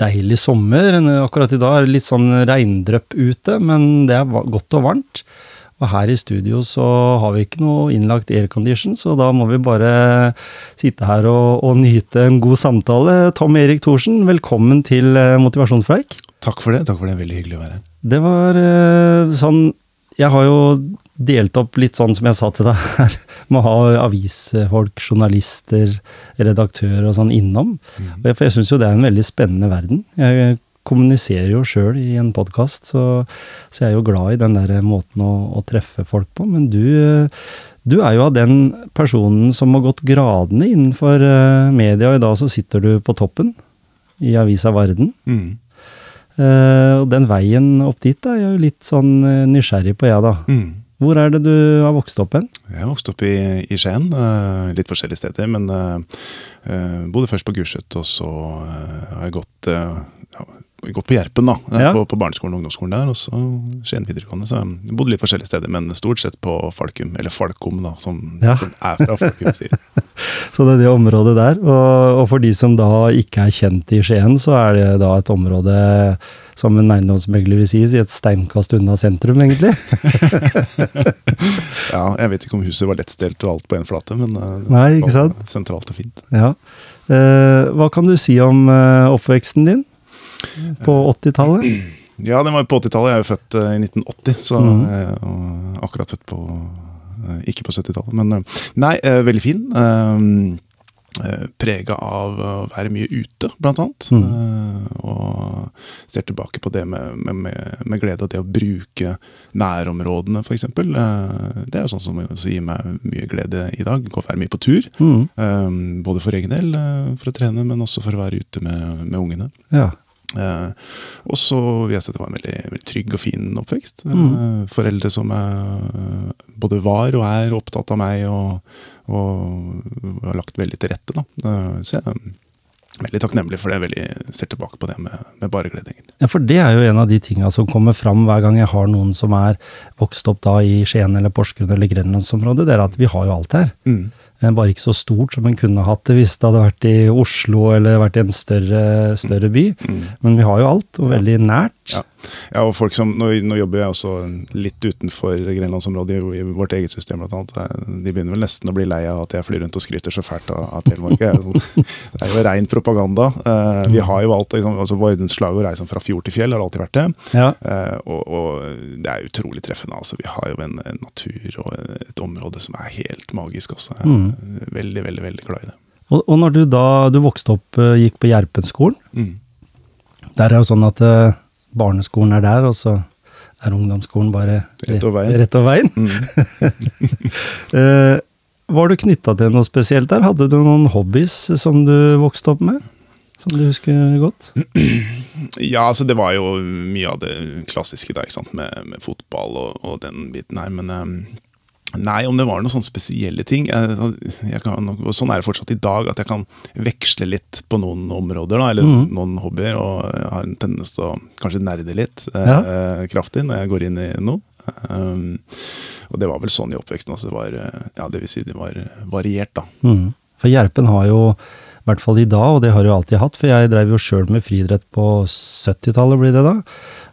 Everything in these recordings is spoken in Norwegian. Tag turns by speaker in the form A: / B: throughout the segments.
A: deilig sommer. Akkurat i dag er det litt sånn regndrypp ute, men det er godt og varmt. Og her i studio så har vi ikke noe innlagt aircondition, så da må vi bare sitte her og, og nyte en god samtale. Tom Erik Thorsen, velkommen til eh, Motivasjonspreik.
B: Takk for det. takk for det, Veldig hyggelig å være her.
A: Det var uh, sånn Jeg har jo delt opp litt sånn som jeg sa til deg her, med å ha avisfolk, journalister, redaktører og sånn innom. Mm. For jeg syns jo det er en veldig spennende verden. Jeg kommuniserer jo sjøl i en podkast, så, så, jeg er jo glad i den der måten å, å treffe folk på. Men du, du, er jo av den personen som har gått gradene innenfor uh, media, og i dag så sitter du på toppen i avisa Varden. Mm. Uh, og den veien opp dit er jeg jo litt sånn uh, nysgjerrig på, jeg, da. Mm. Hvor er det du har vokst opp hen?
B: Jeg har vokst opp i, i Skien. Uh, litt forskjellige steder. Men uh, bodde først på Gulset, og så har jeg gått, gått på Gjerpen, da. Ja. På, på, barneskolen og ungdomsskolen der. Og så Skien videregående. Så jeg bodde litt forskjellige steder, men stort sett på Falkum. Eller Falkum, da, som, ja. som er fra Falkum, sier
A: Så det er det området der. Og, og for de som da ikke er kjent i Skien, så er det da et område som en eiendomsmegler vil si, i et steinkast unna sentrum, egentlig.
B: ja, jeg vet ikke om huset var lettstelt og alt på én flate, men uh,
A: Nei, ikke sant?
B: sentralt og fint.
A: Ja. Eh, hva kan du si om eh, oppveksten din på 80-tallet?
B: Ja, den var på 80-tallet. Jeg er jo født i 1980, så mm. akkurat født på Ikke på 70-tallet, men Nei, veldig fin. Eh, prega av å være mye ute, blant annet. Mm. Og ser tilbake på det med, med, med, glede, og det å bruke nærområdene, f.eks. Eh, det er jo sånn som gir meg mye glede i dag. Gå og være mye på tur. Mm. Både for egen del, for å trene, men også for å være ute med, med ungene. Ja. Uh, og så vil jeg si at det var en veldig, veldig trygg og fin oppvekst. Mm. foreldre som er, både var og er opptatt av meg og, og har lagt veldig til rette. Da. Eh, så jeg er veldig takknemlig for det. Veldig ser tilbake på det med, med bare glede.
A: Ja, For det er jo en av de tinga som kommer fram hver gang jeg har noen som er vokst opp da i Skien eller Porsgrunn eller Grenlandsområdet, det er at vi har jo alt her. Mm. Eh, bare ikke så stort som en kunne hatt det hvis det hadde vært i Oslo eller vært i en større, større by. Mm. Men vi har jo alt, og veldig nært.
B: Ja, ja og folk som, nå, nå, jobber jeg også litt utenfor grenlandsområdet, i, vårt eget system annet. Eh, de begynner vel nesten å bli lei av at jeg flyr rundt og skryter så fælt av, av Telemark. Det er jo rein propaganda. Uh, vi har jo alt, liksom, altså Vardens slagord er liksom fra fjord til fjell, har alltid vært det. Ja. Uh, og, og, det er utrolig treffende. altså Vi har jo en, en natur og et område som er helt magisk. også. Mm. Mm. Veldig, veldig veldig glad i det.
A: Og, og når du da du vokste opp, uh, gikk på Gjerpenskolen, mm. der er jo sånn at uh, barneskolen er der, og så er ungdomsskolen bare
B: rett over veien.
A: Rett over veien. Mm. uh, var du knytta til noe spesielt der? Hadde du noen hobbies som du vokste opp med? Som du husker godt?
B: Ja, altså det var jo mye av det klassiske der, ikke sant? Med, med fotball og, og, den biten her. Men um, Nei, om det var noen sånne spesielle ting. Kan, sånn er det fortsatt i dag, at jeg kan veksle litt på noen områder, da, eller mm. noen hobbyer, og jeg har en tendens til å kanskje nerde litt eh, ja. eh, kraftig når jeg går inn i noe. Um, og det var vel sånn i oppveksten også. Var, eh, ja, det vil si det var variert, da.
A: Mm. For Gjerpen har jo, i hvert fall i dag, og det har jo alltid hatt, for jeg drev jo sjøl med friidrett på 70-tallet, blir det da.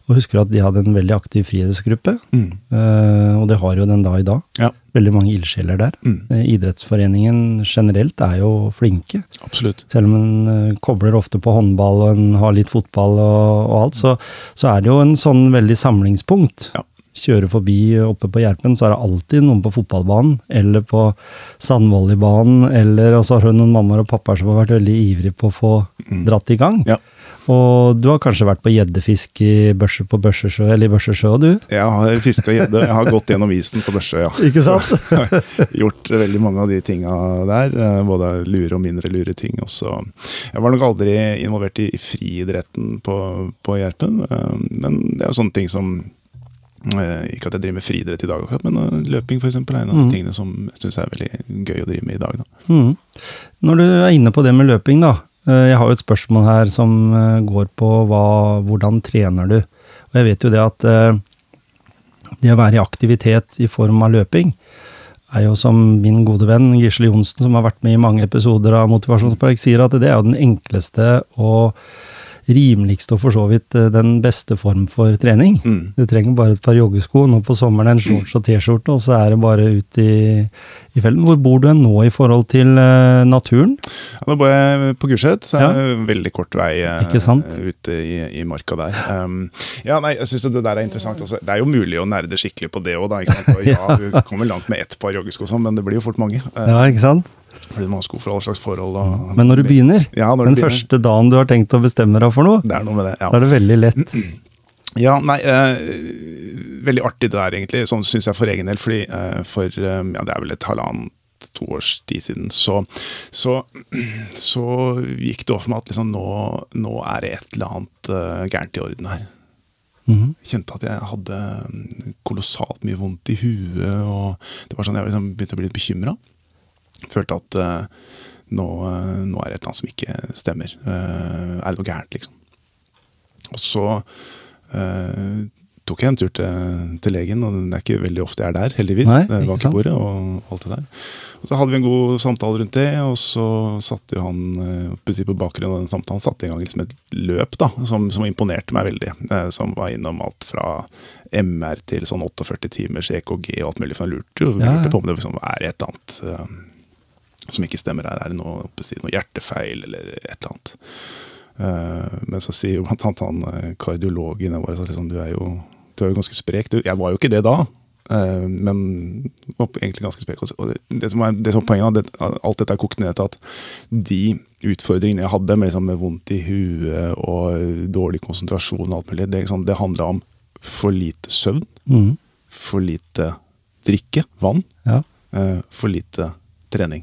A: Og husker at de hadde en veldig aktiv friidrettsgruppe, Mm. Uh, og det har jo den da i dag. Ja. Veldig mange ildsjeler der. Mm. Uh, idrettsforeningen generelt er jo flinke.
B: Absolutt.
A: Selv om en uh, kobler ofte på håndball og en har litt fotball og, og alt, så, så, er det jo en sånn veldig samlingspunkt. Ja. Kjøre forbi oppe på Gjerpen, så er det alltid noen på fotballbanen eller på sandvolleybanen, eller og så har du noen mammaer og pappaer som har vært veldig ivrige på å få mm. dratt i gang. Ja. Og du har kanskje vært på gjeddefisk i børse på Børsesjø, eller i Børsesjø, du?
B: Jeg har fiska gjedde. Jeg har gått gjennom isen på Børsesjø, ja.
A: Ikke sant?
B: gjort veldig mange av de tinga der. Eh, både lure og mindre lure ting. Også. Jeg var nok aldri involvert i, friidretten på, på Gjerpen, eh, men det er jo sånne ting som ikke at jeg driver med friidrett i dag, akkurat, men uh, løping for eksempel, er en av
A: Mm.
B: tingene som jeg syns er veldig gøy å drive med i dag. Da.
A: Mm. Når du er inne på det med løping, da. eh, Jeg har jo et spørsmål her som eh, går på hva, hvordan trener du? Og jeg vet jo det at eh, det å være i aktivitet i form av løping, er jo som min gode venn Gisle Johnsen, som har vært med i mange episoder av Motivasjonspark, sier at det er jo den enkleste og rimeligste og for så vidt eh, den beste form for trening.
B: Mm.
A: Du trenger bare et par joggesko, nå på sommeren en shorts og T-skjorte, og så er det bare ut i, i felten. Hvor bor du hen nå i forhold til uh, naturen?
B: Ja, da bor jeg på Gulset, så er det veldig kort vei
A: uh,
B: ute i, i marka der. Um, ja, nei, jeg syns det der er interessant. Også. Det er jo mulig å nerde skikkelig på det òg, da. Ikke sant? Og ja, du kommer langt med ett par joggesko, sånn, men det blir jo fort mange. Uh,
A: Ja, ikke sant?
B: Fordi du må ha sko for alle slags forhold. Og,
A: Men når du begynner,
B: Ja, når du
A: den
B: begynner.
A: første dagen du har tenkt å bestemme deg for noe,
B: Det er noe med det, ja.
A: da er det veldig lett.
B: Ja, nei, eh, veldig artig det der egentlig, sånn syns jeg for egen del. Fordi eh, for eh, ja, det er vel et halvannet, to års tid siden, så, så, så gikk det over for meg at liksom, nå, nå er det et eller annet eh, gærent i orden her.
A: Mm
B: -hmm. kjente at jeg hadde mm, kolossalt mye vondt i huet. og det var sånn Jeg liksom begynte å bli litt bekymra. Følte at eh, nå, eh, nå er det et eller annet som ikke stemmer. Eh, er det noe gærent, liksom? Og så uh, tok jeg en tur til, til legen, og det er ikke veldig ofte jeg er der, heldigvis.
A: Nei, ikke
B: bak i bordet og alt det der. Og så hadde vi en god samtale rundt det, og så satte jo han på bakgrunn av den samtalen satte i gang liksom et løp da, som, som imponerte meg veldig. Som var innom alt fra MR til sånn 48 timers EKG og alt mulig. For han lurte jo
A: Ja, ja.
B: på om det liksom, er et eller annet som ikke stemmer her. Er det noe, noe hjertefeil eller et eller annet? Eh, men så sier jo blant annet han eh, kardiologen jeg bare, liksom, du, er jo, du er jo ganske sprek. Du, jeg var jo ikke det da, eh, men var egentlig ganske sprek. Og det, som er, det som er poenget, det, alt dette er kokt ned til at de utfordringene jeg hadde med, liksom, med vondt i huet og dårlig konsentrasjon og alt mulig, det, liksom, det handla om for lite søvn,
A: mm.
B: for lite drikke, vann,
A: Ja.
B: for lite trening.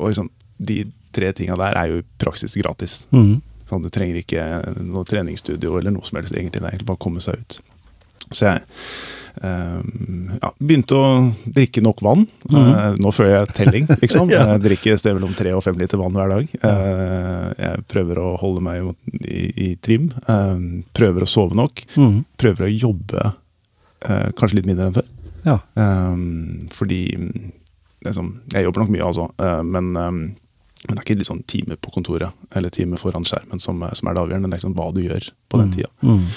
B: Og liksom, de tre tinga der er jo i praksis gratis.
A: Mm.
B: Sånn, du trenger ikke noe treningsstudio eller noe som helst, egentlig. Det er egentlig bare å komme seg ut. Så jeg um, ja, begynte å drikke nok vann. Eh, nå føler jeg telling, liksom.
A: Ja.
B: Jeg drikker et sted mellom tre og fem liter vann hver dag. Uh, jeg prøver å holde meg i, i trim. Uh, prøver å sove nok.
A: Mm.
B: Prøver å jobbe eh, kanskje litt mindre enn før.
A: Ja.
B: Um, fordi mm, liksom, Jeg jobber nok mye, altså. uh, men, um, men det er ikke liksom time på kontoret eller time foran skjermen som, er- som er det avgjørende. Det er liksom hva du gjør på den tida.
A: Mhm.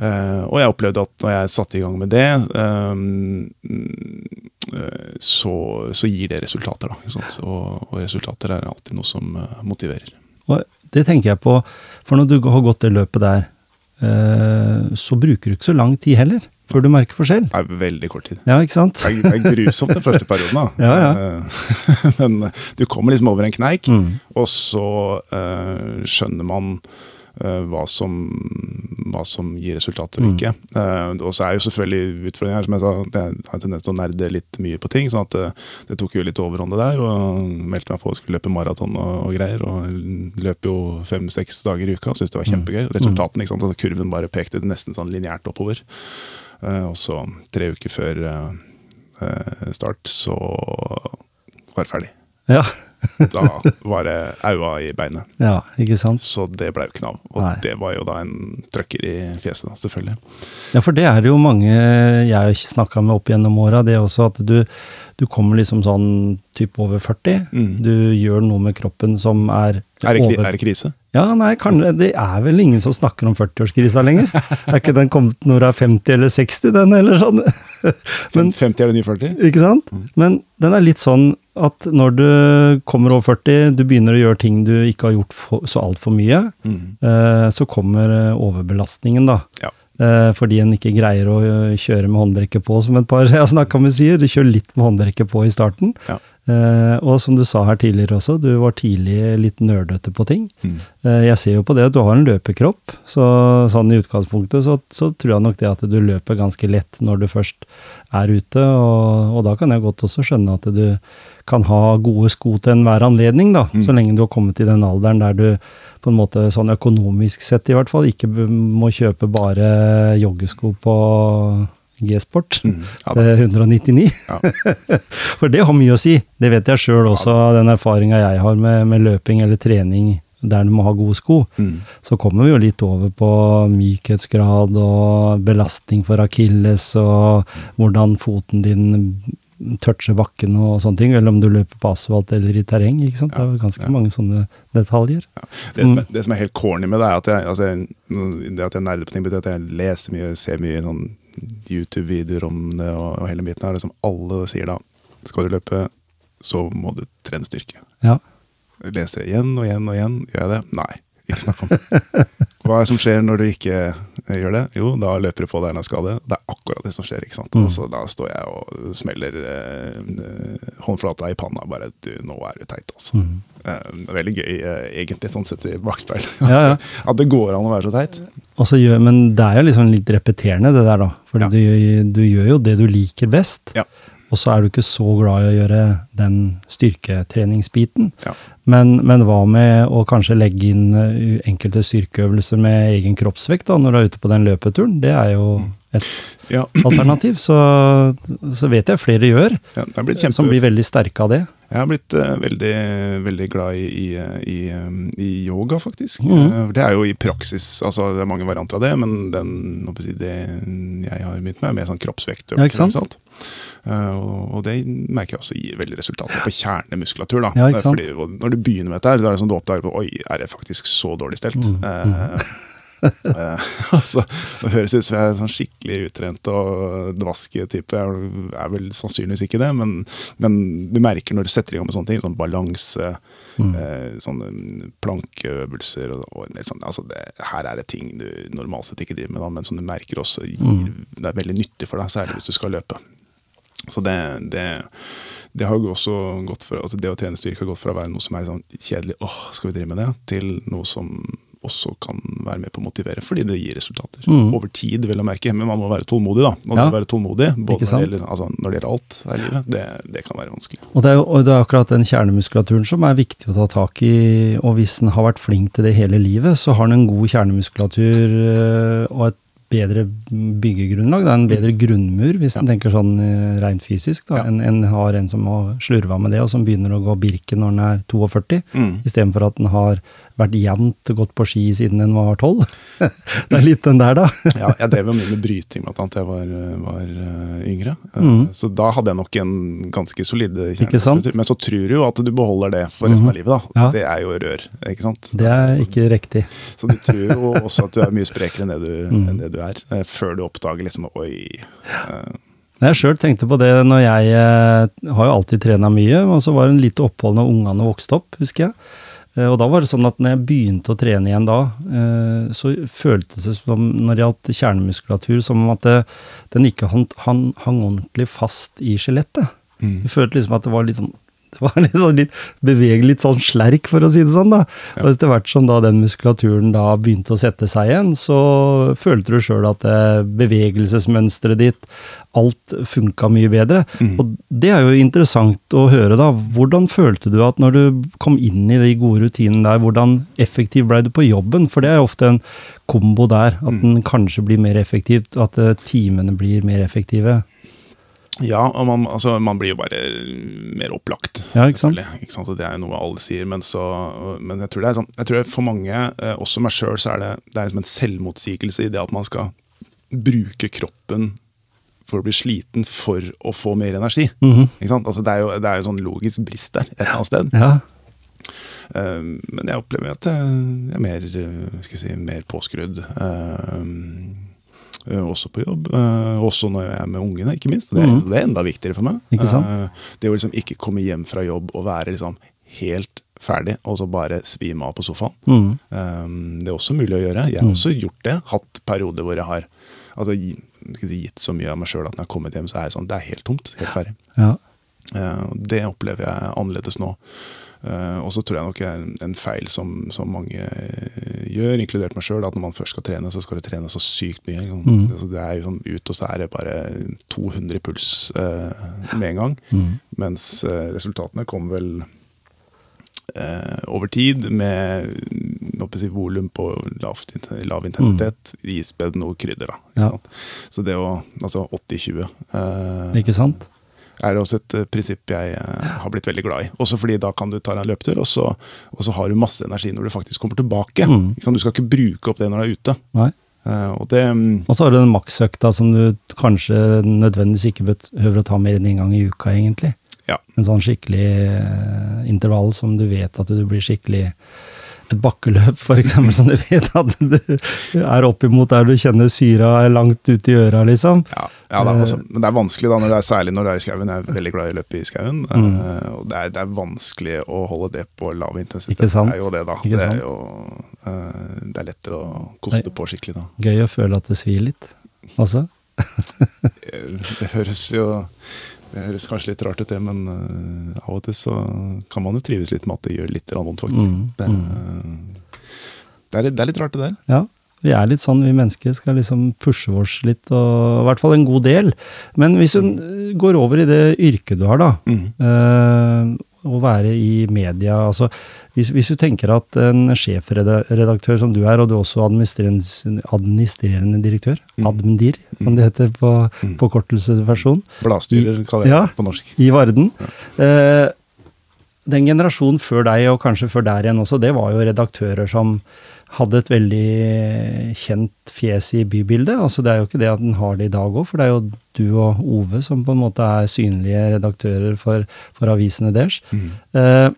B: Uh, og jeg opplevde at når jeg satte i gang med det, mm, uh, så, så gir det resultater. Da? Og, og resultater er alltid noe som uh, motiverer.
A: Og det tenker jeg på, for når du har gått det løpet der, eh, så bruker du ikke så lang tid heller, før du merker forskjell.
B: Det er veldig kort tid.
A: Ja, ikke sant?
B: Det er, det er grusomt den første perioden, da.
A: Ja,
B: ja. men du kommer liksom over en kneik,
A: Mm.
B: og så uh, skjønner man hva, som, hva som gir resultater og ikke. Uh, og så er jo selvfølgelig utfordringen her, som jeg sa, jeg har tendens til å nerde litt mye på ting. sånn at det, det tok jo litt overhånd det der, og meldte meg på å skulle løpe maraton og, og greier. Og løp jo fem-seks dager i uka, syntes det var kjempegøy. Resultatene, ikke sant, altså kurven bare pekte nesten sånn lineært oppover. Uh, og så tre uker før uh, start, så var det ferdig.
A: Ja.
B: Da var det aua i beinet.
A: ja, ikke sant?
B: Så det ble jo ikke Nav. Og
A: Nei.
B: det var jo da en trøkker i fjeset, da, selvfølgelig.
A: Ja, for det er det jo mange jeg snakka med opp gjennom åra, det også at du, du kommer liksom sånn type over 40.
B: Mm.
A: Du gjør noe med kroppen som er
B: Er det,
A: over
B: er det krise?
A: Ja, nei, kan, det er vel ingen som snakker om 40-årskrisa lenger. Er ikke den kommet når du er 50 eller 60, den, eller sånn? Men,
B: 50 er det nye 40?
A: ikke sant? Men den er litt sånn at når du kommer over 40, du begynner å gjøre ting du ikke har gjort for, så altfor mye,
B: Mm.
A: eh, så kommer eh, overbelastningen, da.
B: Ja.
A: Eh, fordi en ikke greier å eh, kjøre med håndbrekket på, som et par jeg har snakka med sier. Du kjører litt med håndbrekket på i starten.
B: Ja.
A: Eh, og som du sa her tidligere også, du var tidlig litt nerdete på ting.
B: Mm.
A: Uh, jeg ser jo på det at du har en løpekropp, så sånn i utgangspunktet så, så tror jeg nok det at du løper ganske lett når du først er ute, og, og da kan jeg godt også skjønne at du kan ha gode sko til enhver anledning, da,
B: Mm.
A: så lenge du har kommet i den alderen der du på en måte sånn økonomisk sett i hvert fall ikke må kjøpe bare joggesko på G-sport
B: Mm, ja,
A: til 199.
B: Ja.
A: For det har mye å si. Det vet jeg sjøl også, den erfaringa jeg har med, med løping eller trening der du må ha gode sko.
B: Mm.
A: Så kommer vi jo litt over på mykhetsgrad og belastning for akilles og hvordan foten din toucher bakken og sånne ting, eller om du løper på asfalt eller i terreng. ikke sant? Det er ganske
B: ja.
A: mange sånne detaljer.
B: Det, som er, det som er helt corny med det, er at jeg, altså, det at jeg nerder på ting, betyr at jeg leser mye, ser mye sånn YouTube-videoer om det og, og hele biten. her, liksom Alle sier da skal du løpe, så må du trene styrke.
A: Ja.
B: Leser jeg igjen og igjen og igjen. Gjør jeg det? Nei. Ikke snakk om. Hva er det som skjer når du ikke eh, gjør det? Jo, da løper du på deg en skade. Det er akkurat det som skjer. ikke sant?
A: Mm.
B: Altså, da står jeg og smeller eh, håndflata i panna. Bare du, nå er du teit, altså.
A: Mm.
B: Eh, veldig gøy, eh, egentlig, sånn sett i bakspeil.
A: Ja, ja.
B: At det går an å være så teit.
A: Gjør, men det er jo liksom litt repeterende, det der, da. For
B: Ja.
A: du, du gjør jo det du liker best.
B: Ja.
A: Og så er du ikke så glad i å gjøre den styrketreningsbiten.
B: Ja.
A: Men, men hva med å kanskje legge inn eh, enkelte styrkeøvelser med egen kroppsvekt da, når du er ute på den løpeturen? Det er jo
B: Mm.
A: et
B: Ja,
A: alternativ. Så, så vet jeg flere gjør,
B: ja, kjempe...
A: som blir veldig sterke av det.
B: Jeg har blitt uh, veldig, veldig glad i, i, i, eh, i yoga, faktisk.
A: Mm.
B: Eh, det er jo i praksis, altså det er mange varianter av det, men den, jeg det jeg har begynt med, er mer sånn kroppsvekt.
A: Ja, ikke sant?
B: Sant? Uh, og det merker jeg også gir veldig resultater på kjernemuskulatur. Da.
A: Ja?
B: Fordi, når du begynner med dette, her, da er det sånn du oppdager på, oi, er det faktisk så dårlig stelt?
A: Mhm.
B: Eh, Eh, altså, det høres ut som jeg er sånn skikkelig utrent og dvask-type. Jeg er vel sannsynligvis ikke det, men, men du merker når du setter i gang med sånne ting, sånn balanse,
A: Mm.
B: eh, sånne plankeøvelser og, og en del sånn, altså det, Her er det ting du normalt sett ikke driver med, da, men som du merker også gir,
A: Mm.
B: det er veldig nyttig for deg, særlig hvis du skal løpe. Så det, det, det har også gått fra, altså det å trene styrke har gått fra å være noe som er sånn kjedelig, åh, skal vi drive med det, til noe som også kan være med på å motivere, fordi det gir resultater.
A: Mm.
B: Over tid, vel å merke, men man må være tålmodig, da. Man
A: Ja.
B: må være tålmodig, både når det, gjelder, altså, når det gjelder alt her i livet. Det, det kan være vanskelig.
A: Og det, er og det er akkurat den kjernemuskulaturen som er viktig å ta tak i. Og hvis den har vært flink til det hele livet, så har den en god kjernemuskulatur øh, og et bedre byggegrunnlag. Er en bedre grunnmur, hvis
B: Ja.
A: en tenker sånn øh, rent fysisk, da,
B: Ja.
A: enn en har en som har slurva med det, og som begynner å gå Birken når den er 42,
B: Mm.
A: istedenfor at den har vært jevnt gått på ski siden den var 12. det er litt den der, da.
B: Ja, jeg drev jo mye med bryting blant annet da jeg var, var øh, yngre. Uh,
A: Mhm.
B: Så da hadde jeg nok en ganske solid
A: Ikke.
B: Men så tror du jo at du beholder det for resten
A: Mhm.
B: av livet, da.
A: Ja.
B: Det er jo rør, ikke sant.
A: Det er ikke riktig.
B: Så du tror jo også at du er mye sprekere enn det du,
A: Mm.
B: enn det du er, eh, før du oppdager liksom oi eh,
A: Jeg sjøl tenkte på det når jeg eh, har jo alltid trena mye, og så var det en lite opphold når ungene vokste opp, husker jeg. Og da var det sånn at når jeg begynte å trene igjen da, så føltes det som når det gjaldt kjernemuskulatur, som om at det, den ikke hang, hang, hang ordentlig fast i skjelettet.
B: Mm.
A: Du følte liksom at det var litt sånn det var litt sånn litt bevegelig, litt sånn slerk, for å si det sånn. da.
B: Ja.
A: Og etter hvert som da den muskulaturen da begynte å sette seg igjen, så følte du sjøl at eh, bevegelsesmønsteret ditt, alt funka mye bedre.
B: Mm.
A: Og det er jo interessant å høre, da. Hvordan følte du at når du kom inn i de gode rutinene der, hvordan effektiv ble du på jobben? For det er jo ofte en kombo der, at
B: Mm.
A: den kanskje blir mer effektiv, at eh, timene blir mer effektive.
B: Ja, og man, altså, man blir jo bare mer opplagt.
A: Ja, ikke sant?
B: Ikke sant? Så det er jo noe alle sier, men, så, men jeg tror det er sånn Jeg tror for mange, eh, også meg sjøl, så er det, det er liksom en selvmotsigelse i det at man skal bruke kroppen for å bli sliten for å få mer energi.
A: Mhm.
B: Ikke sant? Altså, det er jo det er jo sånn logisk brist der et eller annet sted.
A: Ja.
B: Eh, men jeg opplever at jeg er mer, eh, skal jeg si, mer påskrudd. eh, eh, også på jobb. eh, også når jeg er med ungene, ikke minst. Det,
A: Mhm.
B: det er enda viktigere for meg. Eh, det å liksom ikke komme hjem fra jobb og være liksom helt ferdig, og så bare svime av på sofaen.
A: Mm.
B: Um, det er også mulig å gjøre. Jeg har
A: Mm.
B: også gjort det. Hatt perioder hvor jeg har altså, gitt så mye av meg sjøl at når jeg har kommet hjem, så er det sånn, det er helt tomt. Helt ferdig.
A: ja.
B: Uh, det opplever jeg annerledes nå. Uh, og så tror jeg nok en, en feil som, som mange eh, gjør, inkludert meg sjøl, at når man først skal trene, så skal du trene så sykt mye.
A: Mm.
B: Det er jo sånn ut, og så er det bare 200 puls eh, med en gang.
A: Mm.
B: Mens eh, resultatene kommer vel eh, over tid med si, volum på lav, lav intensitet, mm. ispedd noe krydder. da. Ja. Så det å Altså 80-20.
A: Eh, ikke sant?
B: Er også et uh, prinsipp jeg uh, har blitt veldig glad i. Også fordi da kan du ta deg en løpetur, og så, og så har du masse energi når du faktisk kommer tilbake. Mm. Du skal ikke bruke opp det når du er ute. Uh, og, det, um,
A: og så har du den maksøkta som du kanskje nødvendigvis ikke behøver å ta mer enn én gang i uka, egentlig.
B: Ja.
A: En sånn skikkelig intervall som du vet at du blir skikkelig et bakkeløp, f.eks., som du vet at du er oppimot der du kjenner syra er langt ute i øra, liksom.
B: Ja, ja det, er også, men det er vanskelig, da, når det er, særlig når det er i skauen. Jeg er veldig glad i å løpe i skauen. Mm. Uh, og det er, det er, vanskelig å holde det på lav intensitet.
A: Ikke sant?
B: Det er jo det, da. Det er, jo, uh, det er lettere å koste på skikkelig da.
A: Gøy å føle at det svir litt, også.
B: det høres jo det høres kanskje litt rart ut, det, men uh, av og til så kan man jo trives litt med at det gjør litt vondt, faktisk. Mm, det, uh, det, er, det, er, litt rart, det der.
A: Ja, vi er litt sånn, vi mennesker skal liksom pushe oss litt, og i hvert fall en god del. Men hvis du mm. går over i det yrket du har, da, mm. uh, å være i media. altså hvis, hvis, du tenker at en sjefredaktør som du er, og du er også administrerende, administrerende direktør, mm. Admdir, som det heter på mm. kortelsesversjon
B: Bladstyrer, kaller jeg
A: ja,
B: på norsk.
A: I Varden. Ja. Eh, den generasjonen før deg, og kanskje før der igjen også, det var jo redaktører som hadde et veldig kjent fjes i bybildet. Altså Det er jo ikke det at den har det i dag òg, for det er jo du og Ove som på en måte er synlige redaktører for, for avisene deres. Mm. Eh,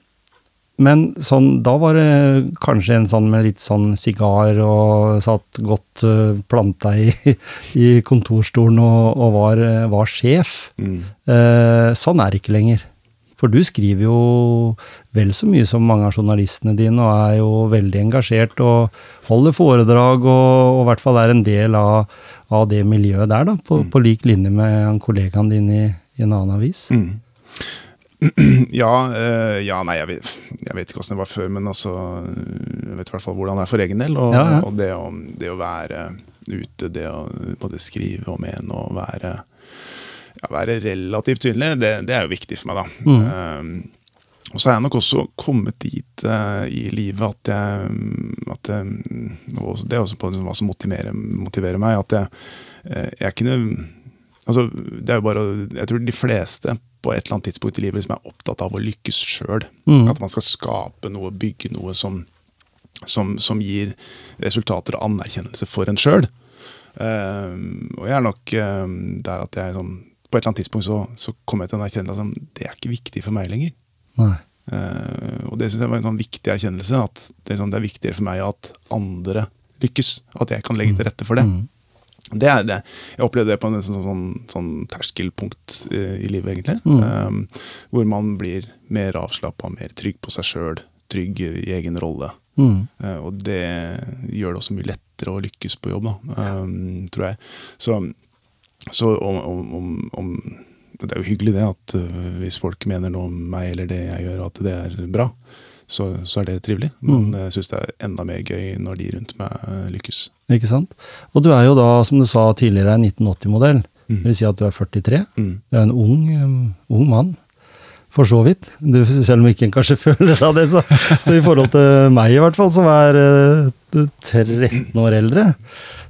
A: men sånn, da var det kanskje en sånn med litt sånn sigar og satt godt uh, planta i, i kontorstolen og, og var, var, sjef. Mm. Eh, sånn er det ikke lenger. For du skriver jo vel så mye som mange av journalistene dine, og er jo veldig engasjert og holder foredrag, og, og i hvert fall er en del av, av det miljøet der, da, på, mm. på lik linje med kollegaen din i, i en annen avis. Mm.
B: Ja, øh, ja, nei, jeg vet, jeg vet, ikke hvordan det var før, men altså Jeg vet i hvert fall hvordan det er for egen del. Og, ja, ja. og det, å, det, å, være ute, det å både skrive og mene og være ja, være relativt tydelig, det, det, er jo viktig for meg, da. Mm. Um, og så er jeg nok også kommet dit uh, i livet at jeg, at jeg og Det er også på hva som motiverer, motiverer meg. At jeg, uh, jeg kunne Altså, det er jo bare Jeg tror de fleste på et eller annet tidspunkt i livet liksom er opptatt av å lykkes sjøl. Mm. At man skal skape noe, bygge noe som, som, som gir resultater og anerkjennelse for en sjøl. Um, og jeg er nok um, der at jeg sånn på et eller annet tidspunkt så, så kom jeg til en erkjennelse som det er ikke viktig for meg lenger.
A: Uh,
B: og det syns jeg var en sånn viktig erkjennelse. At det er, sånn, det er, viktigere for meg at andre lykkes. At jeg kan legge til rette for det. Mm. Det er det. Jeg opplevde det på en sånn, sånn, sånn terskelpunkt i, i livet, egentlig. Mm. Um, hvor man blir mer avslappa, mer trygg på seg sjøl, trygg i egen rolle. Mm. Uh, og det gjør det også mye lettere å lykkes på jobb, da, um, tror jeg. Så så om, om, om, Det er jo hyggelig det at uh, hvis folk mener noe om meg eller det jeg gjør, at det er bra, så, så er det trivelig. Men mm. jeg syns det er enda mer gøy når de rundt meg uh, lykkes.
A: Ikke sant. Og du er jo da, som du sa tidligere, en 1980-modell. Mm. Det vil si at du er 43. Mm. Du er en ung, um, ung mann. For så vidt. Du, selv om ikke en kanskje føler av det, så, så, i forhold til meg i hvert fall, som er uh, 13 år eldre,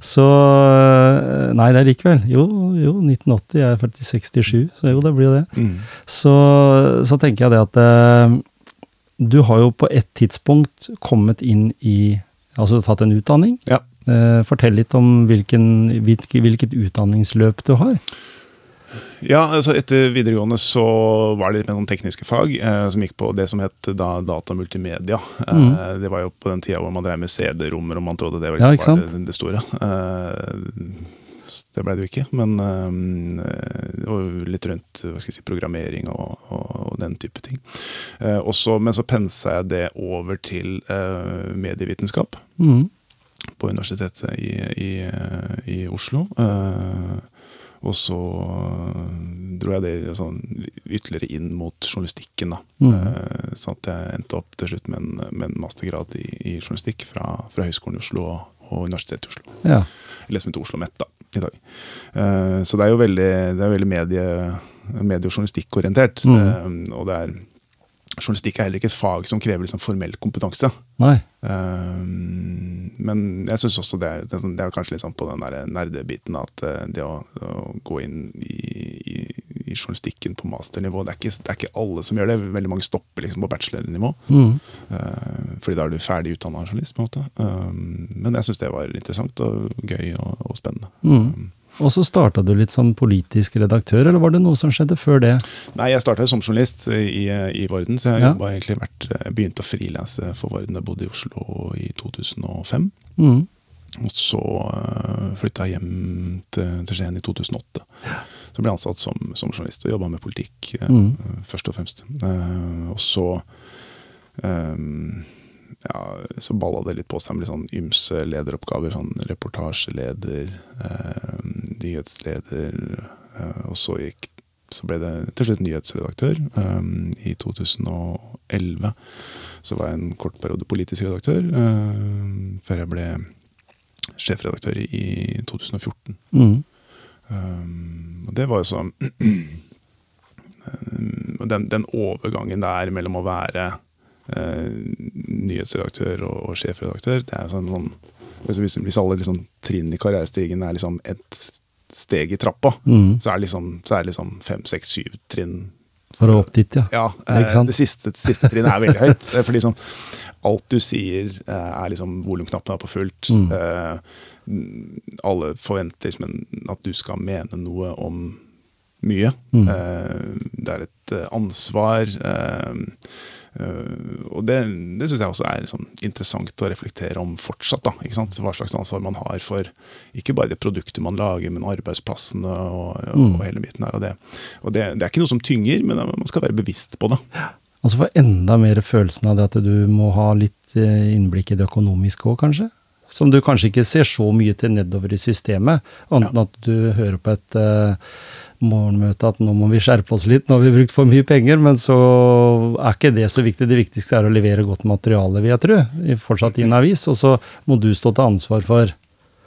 A: så eh, Nei, det er likevel. Jo, jo 1980 jeg er faktisk 67, så jo, det blir jo det. Mm. Så, så, tenker jeg det at uh, du har jo på et tidspunkt kommet inn i Altså tatt en utdanning.
B: Ja.
A: Fortell litt om hvilken, hvilket utdanningsløp du har.
B: Ja, altså etter videregående så var det litt mer noen tekniske fag, eh, som gikk på det som het da data multimedia. Eh, mm. Eh, det var jo på den tida hvor man drev med CD-rommer, og man trodde det var, ja, var det, det, store. Eh, det ble det jo ikke, men eh, litt rundt hva skal jeg si, programmering og, og, og den type ting. Eh, også, men så pensa jeg det over til medievitenskap. Mm. På Universitetet i, i, i Oslo. Uh, og så øh, dro jeg det sånn, ytterligere inn mot journalistikken. da. Mm. Eh, sånn at jeg endte opp til slutt med en, med en mastergrad i, i, journalistikk fra, fra Høgskolen i Oslo og, og Universitetet i Oslo.
A: Ja.
B: Eller som heter Oslo Met da, i dag. Eh, så det er jo veldig, det er veldig medie, medie- og journalistikkorientert. Mm. Eh, og det er journalistikk er heller ikke et fag som krever liksom formell kompetanse.
A: Nei.
B: Um, men jeg syns også det det er, sånn- det er kanskje liksom på den der nerdebiten at uh, det å, å, gå inn i, i, i, journalistikken på masternivå det er, ikke, det er, ikke, alle som gjør det. Veldig mange stopper liksom på bachelornivå. Mm. Uh, fordi da er du ferdig utdanna journalist. på en måte. Um, men jeg syns det var interessant og gøy og, og spennende. Mm.
A: Og så starta du litt som politisk redaktør, eller var det noe som skjedde før det?
B: Nei, jeg starta som journalist i, i Varden, så jeg ja. egentlig vært, begynte å frilanse for Varden. Jeg bodde i Oslo i 2005. Mm. Og så uh, flytta jeg hjem til, til Skien i 2008. Så ble jeg ansatt som, som journalist og jobba med politikk, uh, mm. først og fremst. Og så um, ja, så balla det litt på seg med litt sånn ymse lederoppgaver. Sånn reportasjeleder, eh, nyhetsleder. Eh, og så, gikk, så ble det til slutt nyhetsredaktør. Eh, I 2011 så var jeg en kort periode politisk redaktør, eh, før jeg ble sjefredaktør i 2014. Mm. Um, og det var jo sånn den, den overgangen der mellom å være eh, nyhetsredaktør og, og, sjefredaktør. Det er sånn, sånn hvis, hvis, alle liksom, trinn i karrierestigen er liksom et steg i trappa, mm. så er det liksom, liksom fem, seks, syv trinn
A: For å opp dit, ja.
B: ja eh, det siste, siste trinnet er veldig høyt. for liksom, alt du sier eh, er liksom volumknappen er på fullt. Mm. Eh, alle forventer at du skal mene noe om mye. Mm. Eh, det er et eh, ansvar. Eh, og Det, det syns jeg også er sånn interessant å reflektere om fortsatt. da? Hva slags ansvar man har for ikke bare det produktet man lager, men arbeidsplassene og, og, mm. og hele biten her. Og, det, og det, det, er ikke noe som tynger, men man skal være bevisst på det.
A: Altså få enda mer følelsen av det at du må ha litt eh, innblikk i det økonomiske òg, kanskje? Som du kanskje ikke ser så mye til nedover i systemet, annet enn ja. at du hører på et uh, morgenmøte at nå må vi skjerpe oss litt, nå har vi brukt for mye penger, men så er ikke det så viktig. Det viktigste er å levere godt materiale, vil jeg tro, fortsatt i en avis. Og så må du stå til ansvar for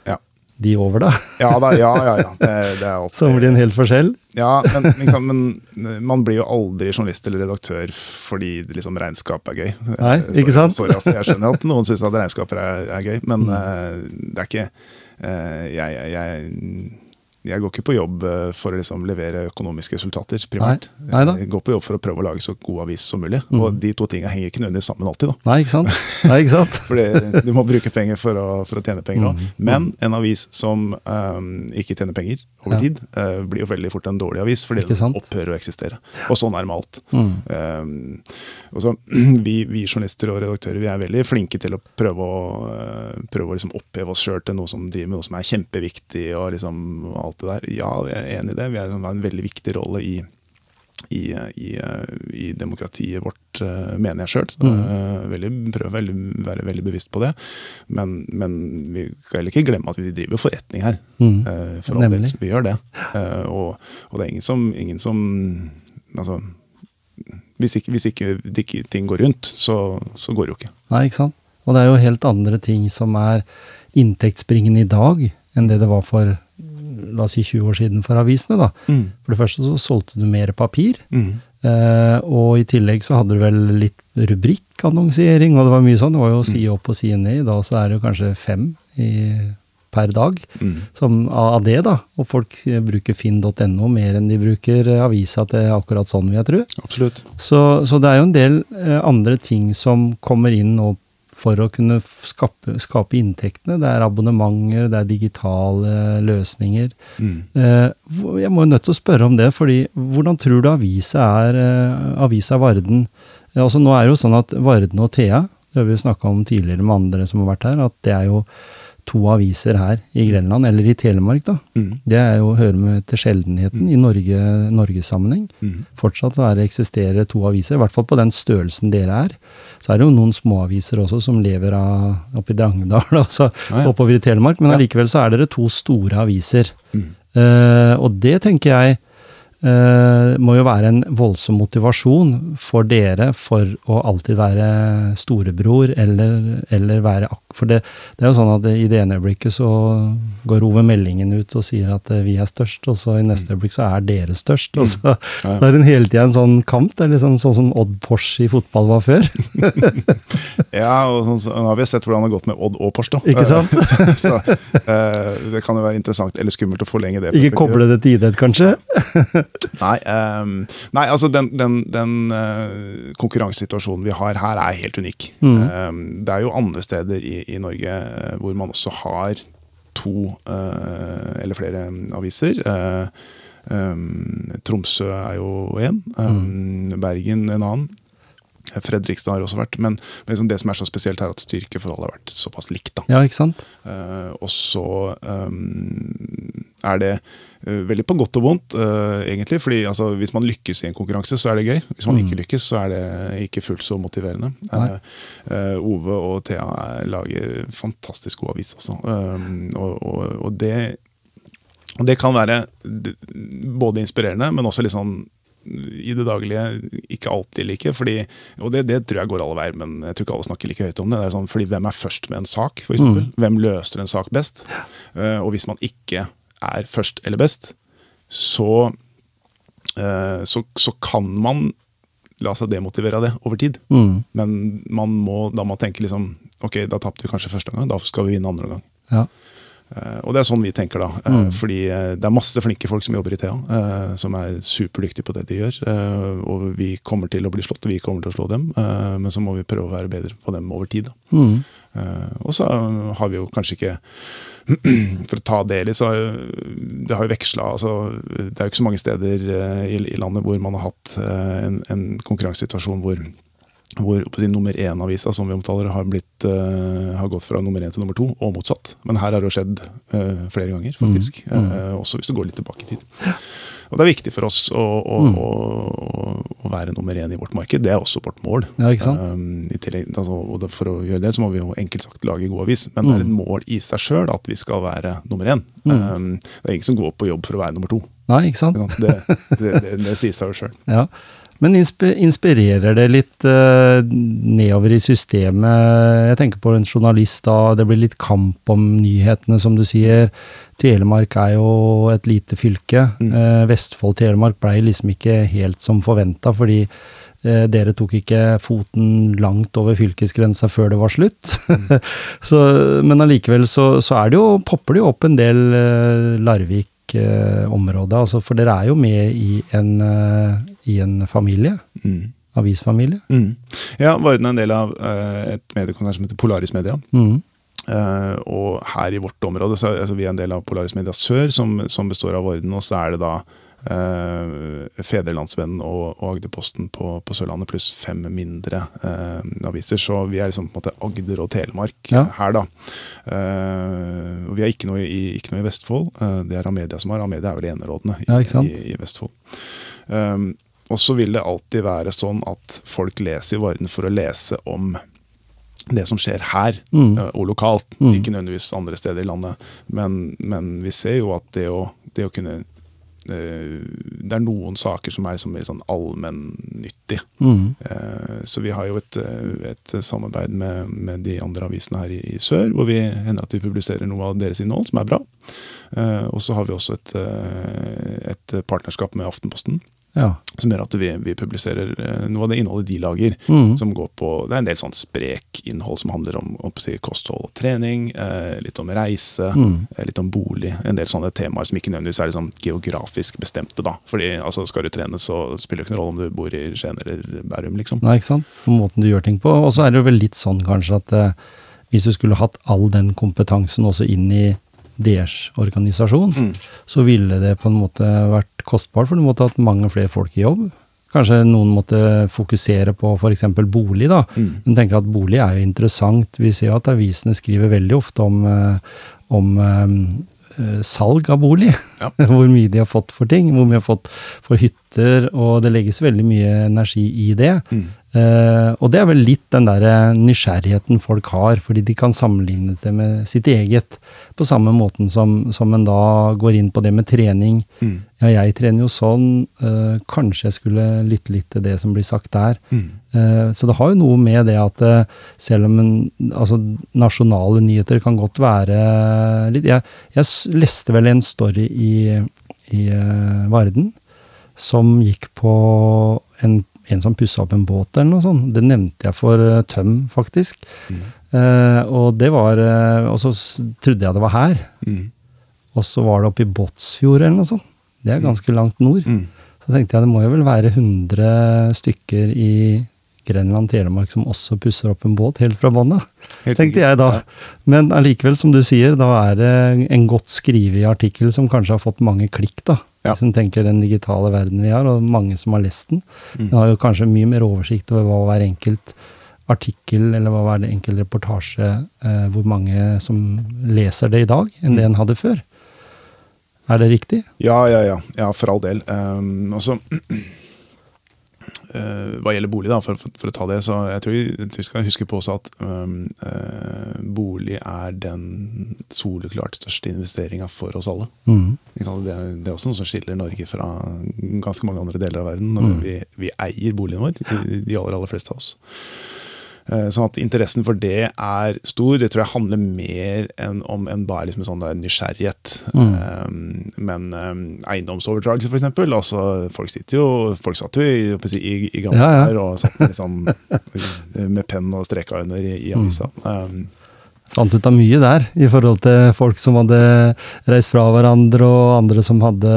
A: ja. de over, da.
B: Ja da, ja, ja. ja. Det, det er
A: opp, så blir det en hel forskjell?
B: Ja, men, liksom, men, man blir jo aldri journalist eller redaktør fordi liksom, regnskap er gøy.
A: Nei, ikke sant?
B: Sorry, altså, jeg skjønner at noen syns at regnskaper er, er, gøy, men mm. uh, det er ikke uh, jeg, jeg, jeg jeg går ikke på jobb eh, for å liksom levere økonomiske resultater, primært. Nei, nei jeg går på jobb for å prøve å lage så god avis som mulig. Mm. Og de to tingene henger ikke nødvendigvis sammen alltid. da.
A: Nei, ikke sant? Nei, ikke sant?
B: Fordi du må bruke penger for å, for å tjene penger òg. Mm. Men en avis som um, ikke tjener penger over ja. tid, uh, blir jo veldig fort en dårlig avis, fordi den opphører å eksistere. Og sånn er det med alt. Mm. Um, så, vi, vi, journalister og redaktører vi er veldig flinke til å prøve å, uh, prøve å liksom oppheve oss sjøl til noe som driver med noe som er kjempeviktig. og liksom alt det der. Ja, jeg er enig i det. Vi har en veldig viktig rolle i, i, i, i demokratiet vårt, uh, mener jeg sjøl. Mm. Uh, prøver å være veldig bevisst på det. Men, men, vi skal heller ikke glemme at vi driver forretning her. Mm. Uh, for all del. Vi gjør det. Og, og, det er ingen som, ingen som altså, hvis ikke, hvis ikke, ikke, ting går rundt, så, så går det jo ikke.
A: Nei, ikke sant. Og det er jo helt andre ting som er inntektsbringende i dag enn det det var for la oss si 20 år siden for avisene. da. Mm. For det første så solgte du mer papir. Mm. Eh, og i tillegg så hadde du vel litt rubrikkannonsering, og det var mye sånn. Det var jo å side opp og side ned. Da så er det jo kanskje fem i, per dag mm. som, av det, da. Og folk bruker finn.no mer enn de bruker avisa til akkurat sånn, vil jeg tro.
B: Absolutt.
A: Så, så, det er jo en del eh, andre ting som kommer inn nå for å kunne skape, skape, inntektene. Det er abonnementer, det er digitale løsninger. Mm. Eh, jeg må jo nødt til å spørre om det, fordi hvordan tror du avisa er, eh, avisa Varden? Altså Nå er det jo sånn at Varden og Thea, det har vi jo snakka om tidligere med andre som har vært her, at det er jo to aviser her i Grenland, eller i Telemark, da. Mm. Det er jo å høre med til sjeldenheten mm. i Norge, Norgessammenheng. Mm. Fortsatt er det eksisterer to aviser, i hvert fall på den størrelsen dere er. Så er det jo noen småaviser også som lever av oppe i Drangedal, altså ah, ja. oppover i Telemark, men allikevel så er dere to store aviser. Uh, og det tenker jeg eh, må jo være en voldsom motivasjon for dere for å alltid være storebror, eller, eller være. For det, det, er jo sånn at i det ene øyeblikket så går Ove Meldingen ut og sier at eh, vi er størst, og så i neste øyeblikk så er dere størst. Og så, mm. så er det hele tida en sånn kamp. Det er liksom sånn som Odd Pors i fotball var før.
B: ja, og sånn, så, nå har vi sett hvordan det har gått med Odd og Pors
A: da. Ikke sant?
B: så, uh, det kan jo være interessant eller skummelt å forlenge det.
A: Ikke koble det til idrett, kanskje?
B: Nei, um, nei, altså den, den, den uh, konkurransesituasjonen vi har her, er helt unik. Mm. Um, det er jo andre steder i, i Norge uh, hvor man også har to uh, eller flere aviser. Um, Tromsø er jo én, mm. Bergen en annen. Fredrikstad har også vært. Men, men liksom det som er så spesielt, er at styrkeforholdet har vært såpass likt. da.
A: Ja, ikke sant?
B: Uh, og så um, er det veldig på godt og vondt, uh, egentlig. fordi altså, hvis man lykkes i en konkurranse, så er det gøy. Hvis man mm. ikke lykkes, så er det ikke fullt så motiverende. Ove og Thea lager fantastisk god avis, altså. Um, og, og, og det det kan være både inspirerende, men også litt sånn i det daglige ikke alltid like. Fordi, og det, det, tror jeg går alle veier, men jeg tror ikke alle snakker like høyt om det. det er sånn, fordi Hvem er først med en sak, f.eks.? Mm. Hvem løser en sak best? Uh, og hvis man ikke er først eller best, så, uh, så, så kan man la seg demotivere av det over tid. Mm. Men man må, da må tenke liksom Ok, da tapte vi kanskje første gang, da skal vi vinne andre gang. Ja. Uh, og det er sånn vi tenker, da. Uh, mm. Fordi uh, det er masse flinke folk som jobber i Thea, som er superdyktige på det de gjør. og vi kommer til å bli slått, og vi kommer til å slå dem. men så må vi prøve å være bedre på dem over tid. Mm. Og så har vi jo kanskje ikke For å ta det litt, så det har jo veksla altså, Det er jo ikke så mange steder i, i landet hvor man har hatt en, en konkurransesituasjon hvor hvor si, nummer én-avisa som vi omtaler, har, blitt, uh, har, gått fra nummer én til nummer to, og motsatt. Men her har det jo skjedd uh, flere ganger, faktisk. Mm. Mm. Uh, også hvis du går litt tilbake i tid. Og det er viktig for oss å, å, mm. å, å være nummer én i vårt marked. Det er også vårt mål.
A: Ja, ikke sant?
B: Um, tillegg, altså, og for å gjøre det, så må vi jo enkelt sagt lage god avis. Men det er et mm. mål i seg sjøl at vi skal være nummer én. Mm. Um, det er ingen som går på jobb for å være nummer to.
A: Nei, ikke sant?
B: Det, det, det, det sier seg jo sjøl.
A: Ja. Men inspirerer det litt uh, nedover i systemet? Jeg tenker på en journalist da, det blir litt kamp om nyhetene, som du sier. Telemark er jo et lite fylke. Mm. Uh, Vestfold-Telemark blei liksom ikke helt som forventa, fordi uh, dere tok ikke foten langt over fylkesgrensa før det var slutt. Mm. så, men allikevel så, så, er det jo, popper det jo opp en del Larvik-området. Altså, for dere er jo med i en, i en familie. Mm. Avisfamilie.
B: Mm. Ja, Varden er en del av uh, et mediekonsern som heter Polaris Media. Mm. Uh, og her i vårt område, så altså, vi er en del av Polaris Media Sør, som, som består av Vorden. Og så er det da uh, Fedrelandsvennen og, og Agderposten på, på, Sørlandet, pluss fem mindre uh, aviser. Så vi er liksom på en måte Agder og Telemark ja. her, da. Vi har ikke noe i, ikke noe i Vestfold. det er Amedia som har. Amedia er vel enerådende i, ja, i, i, Vestfold. Um, og så vil det alltid være sånn at folk leser i Varden for å lese om det som skjer her, mm. Eh, og lokalt. Mm. Ikke nødvendigvis andre steder i landet. Men, men vi ser jo at det å, det å kunne eh, det er noen saker som er liksom mer sånn allmennyttig. Mm. Eh, så vi har jo et, et samarbeid med, med, de andre avisene her i, i, sør, hvor vi hender at vi publiserer noe av deres innhold, som er bra. Og så har vi også et, et partnerskap med Aftenposten. Ja. Som gjør at vi, vi, publiserer eh, noe av det innholdet de lager. Mm. som går på, Det er en del sånn sprek innhold som handler om, om kosthold og trening. Eh, litt om reise, mm. eh, litt om bolig. En del sånne temaer som ikke nødvendigvis er liksom geografisk bestemte. da. Fordi altså, Skal du trene, så spiller det ikke noen rolle om du bor i Skien eller Bærum. liksom.
A: Nei, ikke sant? På måten du gjør ting på. Og så er det jo vel litt sånn kanskje at eh, hvis du skulle hatt all den kompetansen også inn i deres organisasjon, mm. så ville det på en måte vært kostbart, for du måtte hatt mange flere folk i jobb. Kanskje noen måtte fokusere på f.eks. bolig, da. Mm. Men tenker at bolig er jo interessant. Vi ser jo at avisene skriver veldig ofte om, eh, om um, salg av bolig. Ja. hvor mye de har fått for ting. Hvor mye de har fått for hytter, og det legges veldig mye energi i det. Mm. Uh, og det er vel litt den der nysgjerrigheten folk har, fordi de kan sammenligne det med sitt eget. På samme måten som, som en da går inn på det med trening.
B: Mm.
A: Ja, jeg trener jo sånn, Uh, kanskje jeg skulle lytte litt til det som blir sagt der.
B: Mm.
A: Uh, så det har jo noe med det at eh, selv om en, altså, nasjonale nyheter kan godt være litt Jeg, jeg leste vel en story i, i eh, Varden som gikk på en, en som pussa opp en båt eller noe sånt. Det nevnte jeg for uh, Tøm, faktisk.
B: Mm.
A: Uh, og det var uh, Og så trodde jeg det var her.
B: Mm.
A: Og så var det oppe i Båtsfjord eller noe sånt. Det er ganske langt nord.
B: Mm.
A: Så tenkte jeg det må jo vel være 100 stykker i Grenland, Telemark som også pusser opp en båt helt fra bånn Tenkte jeg da. Men allikevel, som du sier, da er det en godt skrevet artikkel som kanskje har fått mange klikk, da.
B: Ja.
A: Hvis en tenker den digitale verden vi har, og mange som har lest den.
B: Mm.
A: Den har jo kanskje mye mer oversikt over hva hver enkelt artikkel eller hva hver enkelt reportasje, eh, hvor mange som leser det i dag, enn
B: Mm.
A: det en hadde før. Er det riktig?
B: Ja, ja, ja. Ja, for all del. Um, og så eh, Hva gjelder bolig, da, for, for, for å ta det, så jeg tror, vi, jeg tror vi skal huske på også at um, uh, bolig er den soleklart største investeringa for oss alle.
A: Mm.
B: Det, er, det er også noe som skiller Norge fra ganske mange andre deler av verden. Når
A: Mm.
B: vi, vi eier boligen vår, de, de aller, aller fleste av oss. Eh, Sånn at interessen for det er stor. Det tror jeg handler mer enn om enn bare liksom en sånn nysgjerrighet.
A: Mm.
B: Eh, Men eh, eiendomsoverdragelse, for eksempel. Altså, folk sitter jo Folk satt jo i, i, i gamle
A: Ja, ja.
B: og satt med, liksom, med penn og streka under i, i avisa.
A: Mm. Fant ut av mye der, i forhold til folk som hadde reist fra hverandre, og andre som hadde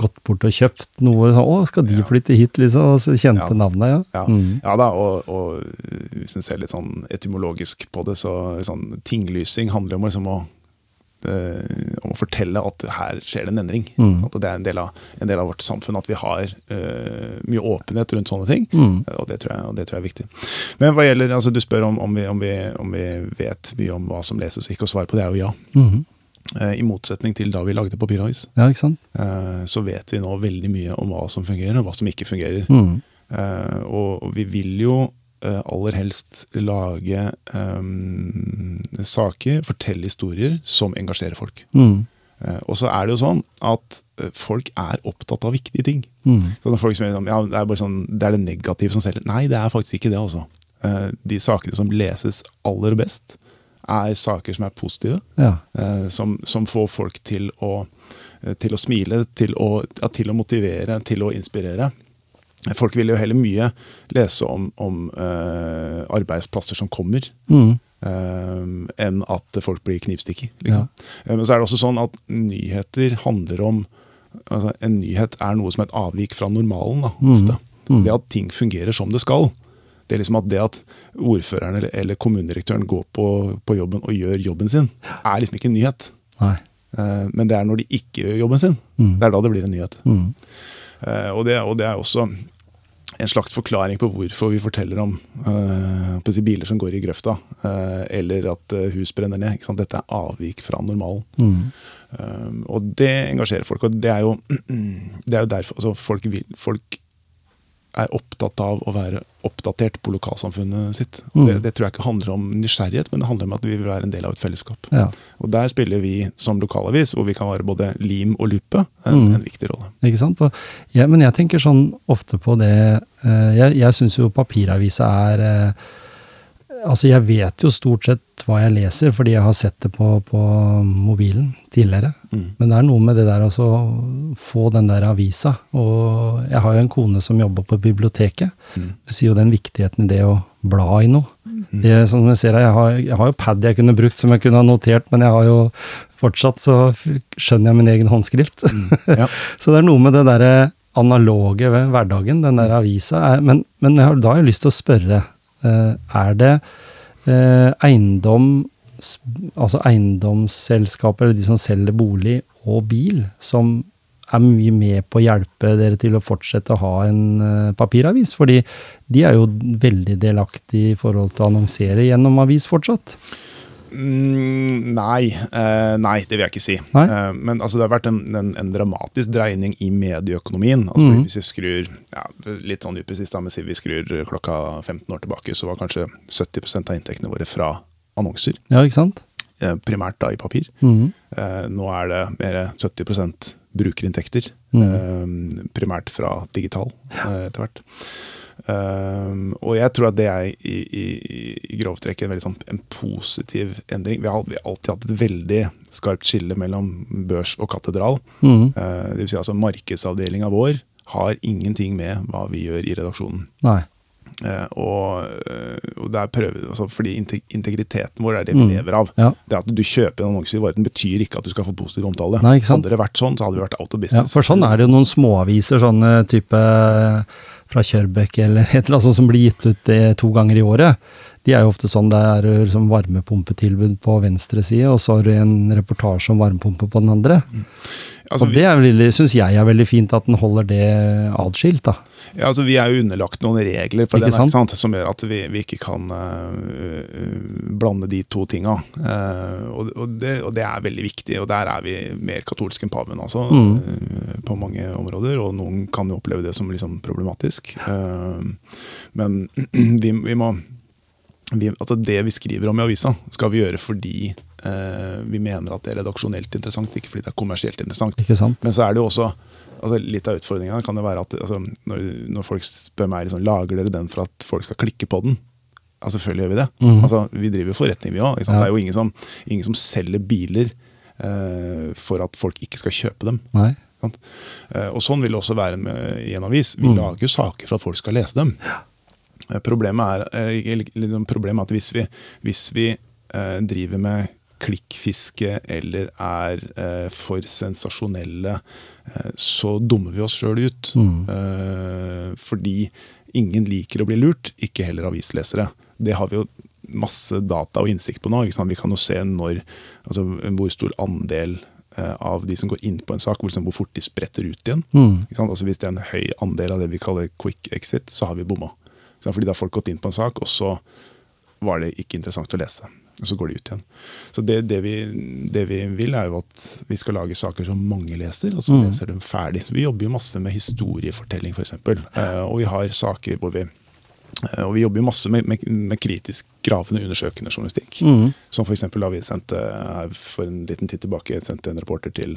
A: gått bort og kjøpt noe. Så, 'Å, skal de flytte hit?' liksom, og så kjente
B: Ja.
A: navnet, ja.
B: Ja,
A: Mm.
B: ja da, og, og hvis en ser litt sånn etymologisk på det, så sånn, tinglysing handler om, liksom å, om å fortelle at her skjer det en endring.
A: Mm.
B: At det er en del, av, en del av vårt samfunn at vi har eh, mye åpenhet rundt sånne ting.
A: Mm.
B: Og det, tror jeg, og det tror jeg er viktig. Men hva gjelder, altså du spør om, om, vi, om, vi, om vi vet mye om hva som leses og ikke, og svaret på det er jo ja.
A: Mm.
B: Eh, I motsetning til da vi lagde papiravis,
A: Ja,
B: eh, så vet vi nå veldig mye om hva som fungerer, og hva som ikke fungerer.
A: Mm.
B: Eh, og, og vi vil jo eh, aller helst lage um, saker, fortelle historier som engasjerer folk.
A: Mm.
B: Uh, og så er det jo sånn at eh, folk er opptatt av viktige ting.
A: Mm.
B: Så er folk som er ja, det er bare sånn, det er det negative som selger. Nei, det er faktisk ikke det, altså. Uh, de sakene som leses aller best, er saker som er positive.
A: Ja.
B: Uh, som, som får folk til å, eh, til å smile, til å, ja, til å motivere, til å inspirere. Folk vil jo heller mye lese om, om uh, arbeidsplasser som kommer,
A: Mm.
B: uh, enn at folk blir knivstikket. Liksom. Eh, Men så er det også sånn at nyheter handler om altså En nyhet er noe som er et avvik fra normalen. da,
A: Mm.
B: ofte.
A: Mm.
B: Det at ting fungerer som det skal. Det er liksom at det at ordføreren eller, eller kommunedirektøren går på, på jobben og gjør jobben sin, er liksom ikke en nyhet. Eh, Men det er når de ikke gjør jobben sin,
A: Mm.
B: det er da det blir en nyhet. Eh, Og det, og det er også en slags forklaring på hvorfor vi forteller om eh, si biler som går i grøfta, eh, eller at hus brenner ned. Ikke sant? Dette er avvik fra normalen.
A: Mm.
B: Um, og det engasjerer folk. Og det er jo, det er jo derfor altså folk, vil, folk er opptatt av å være oppdatert på lokalsamfunnet sitt. Mm. det, det tror jeg ikke handler om nysgjerrighet, men det handler om at vi vil være en del av et fellesskap.
A: Ja,
B: Og der spiller vi som lokalavis, hvor vi kan være både lim og lupe, en,
A: Mm.
B: en viktig rolle.
A: ikke sant? Og, ja, men jeg tenker sånn ofte på det eh, Jeg, jeg syns jo papiravisa er eh, Altså, jeg vet jo stort sett hva jeg leser, fordi jeg har sett det på, på mobilen tidligere.
B: Mm.
A: Men det er noe med det der å få den der avisa. Og jeg har jo en kone som jobber på biblioteket.
B: Mm.
A: Jeg sier jo den viktigheten i det å bla i noe. Det, som jeg ser jeg har, jeg har jo pad jeg kunne brukt som jeg kunne ha notert, men jeg har jo fortsatt så skjønner jeg min egen håndskrift.
B: Ja.
A: så det er noe med det derre analoge ved hverdagen, den der avisa. Er, men, men jeg har, da har jeg lyst til å spørre, er det eh, eiendom altså eiendomsselskaper, eller de som selger bolig og bil, som er mye med på å hjelpe dere til å fortsette å ha en eh, papiravis? Fordi de er jo veldig delaktige i forhold til å annonsere gjennom avis fortsatt.
B: Mm, nei. Eh, nei, det vil jeg ikke si. Eh, men altså, det har vært en, en, en, dramatisk dreining i medieøkonomien. Altså, mm. Hvis vi skrur ja, litt sånn upresist, men si vi skrur klokka 15 år tilbake, så var kanskje 70% av inntektene våre fra annonser.
A: Ja, ikke sant?
B: Eh, primært da i papir. Mm. Eh, nå er det mer 70 brukerinntekter. Mm. primært fra digital etter hvert. Um, og jeg tror at det er i, i, i grove trekk en veldig sånn, en positiv endring. Vi har, vi har, alltid hatt et veldig skarpt skille mellom børs og katedral. Mm. Uh, det vil si altså Markedsavdelinga vår har ingenting med hva vi gjør i redaksjonen.
A: Nei.
B: Uh, og, uh, og det er prøve, altså, fordi integriteten vår er det vi mm. lever av. Ja. Det at du kjøper en annonse i Varden betyr ikke at du skal få positiv omtale.
A: Nei,
B: hadde det vært sånn, så hadde vi vært out of business.
A: Ja, for sånn er det jo noen småaviser, sånne type fra Kjørbekk eller et eller annet som blir gitt ut det to ganger i året. De er jo ofte sånn det er liksom varmepumpetilbud på venstre side, og så har du en reportasje om varmepumpe på den andre. Mm. Altså, og det syns jeg er veldig fint at den holder det atskilt. da.
B: Ja, altså Vi er jo underlagt noen regler for ikke den, sant? som gjør at vi, vi ikke kan uh, blande de to tinga. Uh, og, og, det, og, det, er veldig viktig, og der er vi mer katolske enn paven altså, mm. uh, på mange områder. Og noen kan jo oppleve det som liksom problematisk. men vi, vi må vi, altså Det vi skriver om i avisa, skal vi gjøre fordi vi mener at det er redaksjonelt interessant, ikke fordi det er kommersielt interessant. Men så er det jo også altså Litt av utfordringa kan det være at altså, når, når, folk spør meg liksom, lager dere den for at folk skal klikke på den. Ja, selvfølgelig gjør vi det. Mm. Altså, vi driver forretning, vi òg. Ja. Det er jo ingen som, ingen som selger biler eh, for at folk ikke skal kjøpe dem. Eh, og sånn vil det også være med, i en avis. Vi mm. lager saker for at folk skal lese dem. Eh, problemet, er, eh, liksom, problemet, er, at hvis vi, hvis vi eh, driver med klikkfiske eller er eh, for sensasjonelle, eh, så dummer vi oss sjøl ut. Mm. Eh, fordi ingen liker å bli lurt, ikke heller avislesere. Det har vi jo masse data og innsikt på nå. Vi kan jo se når, altså, hvor stor andel eh, av de som går inn på en sak, hvor, hvor fort de spretter ut igjen. Mm. Altså, hvis det er en høy andel av det vi kaller quick exit, så har vi bomma. Fordi da har folk gått inn på en sak, og så var det ikke interessant å lese og så går de ut igjen. Så det, det, vi, det, vi, vil, er jo at vi skal lage saker som mange leser, og så mm. leser dem ferdig. Så vi jobber jo masse med historiefortelling, f.eks. Uh, og vi har saker hvor vi og vi jobber jo masse med, med, med kritisk gravende, undersøkende journalistikk. Mm. Som f.eks. da vi sendte for en liten tid tilbake sendte en reporter til,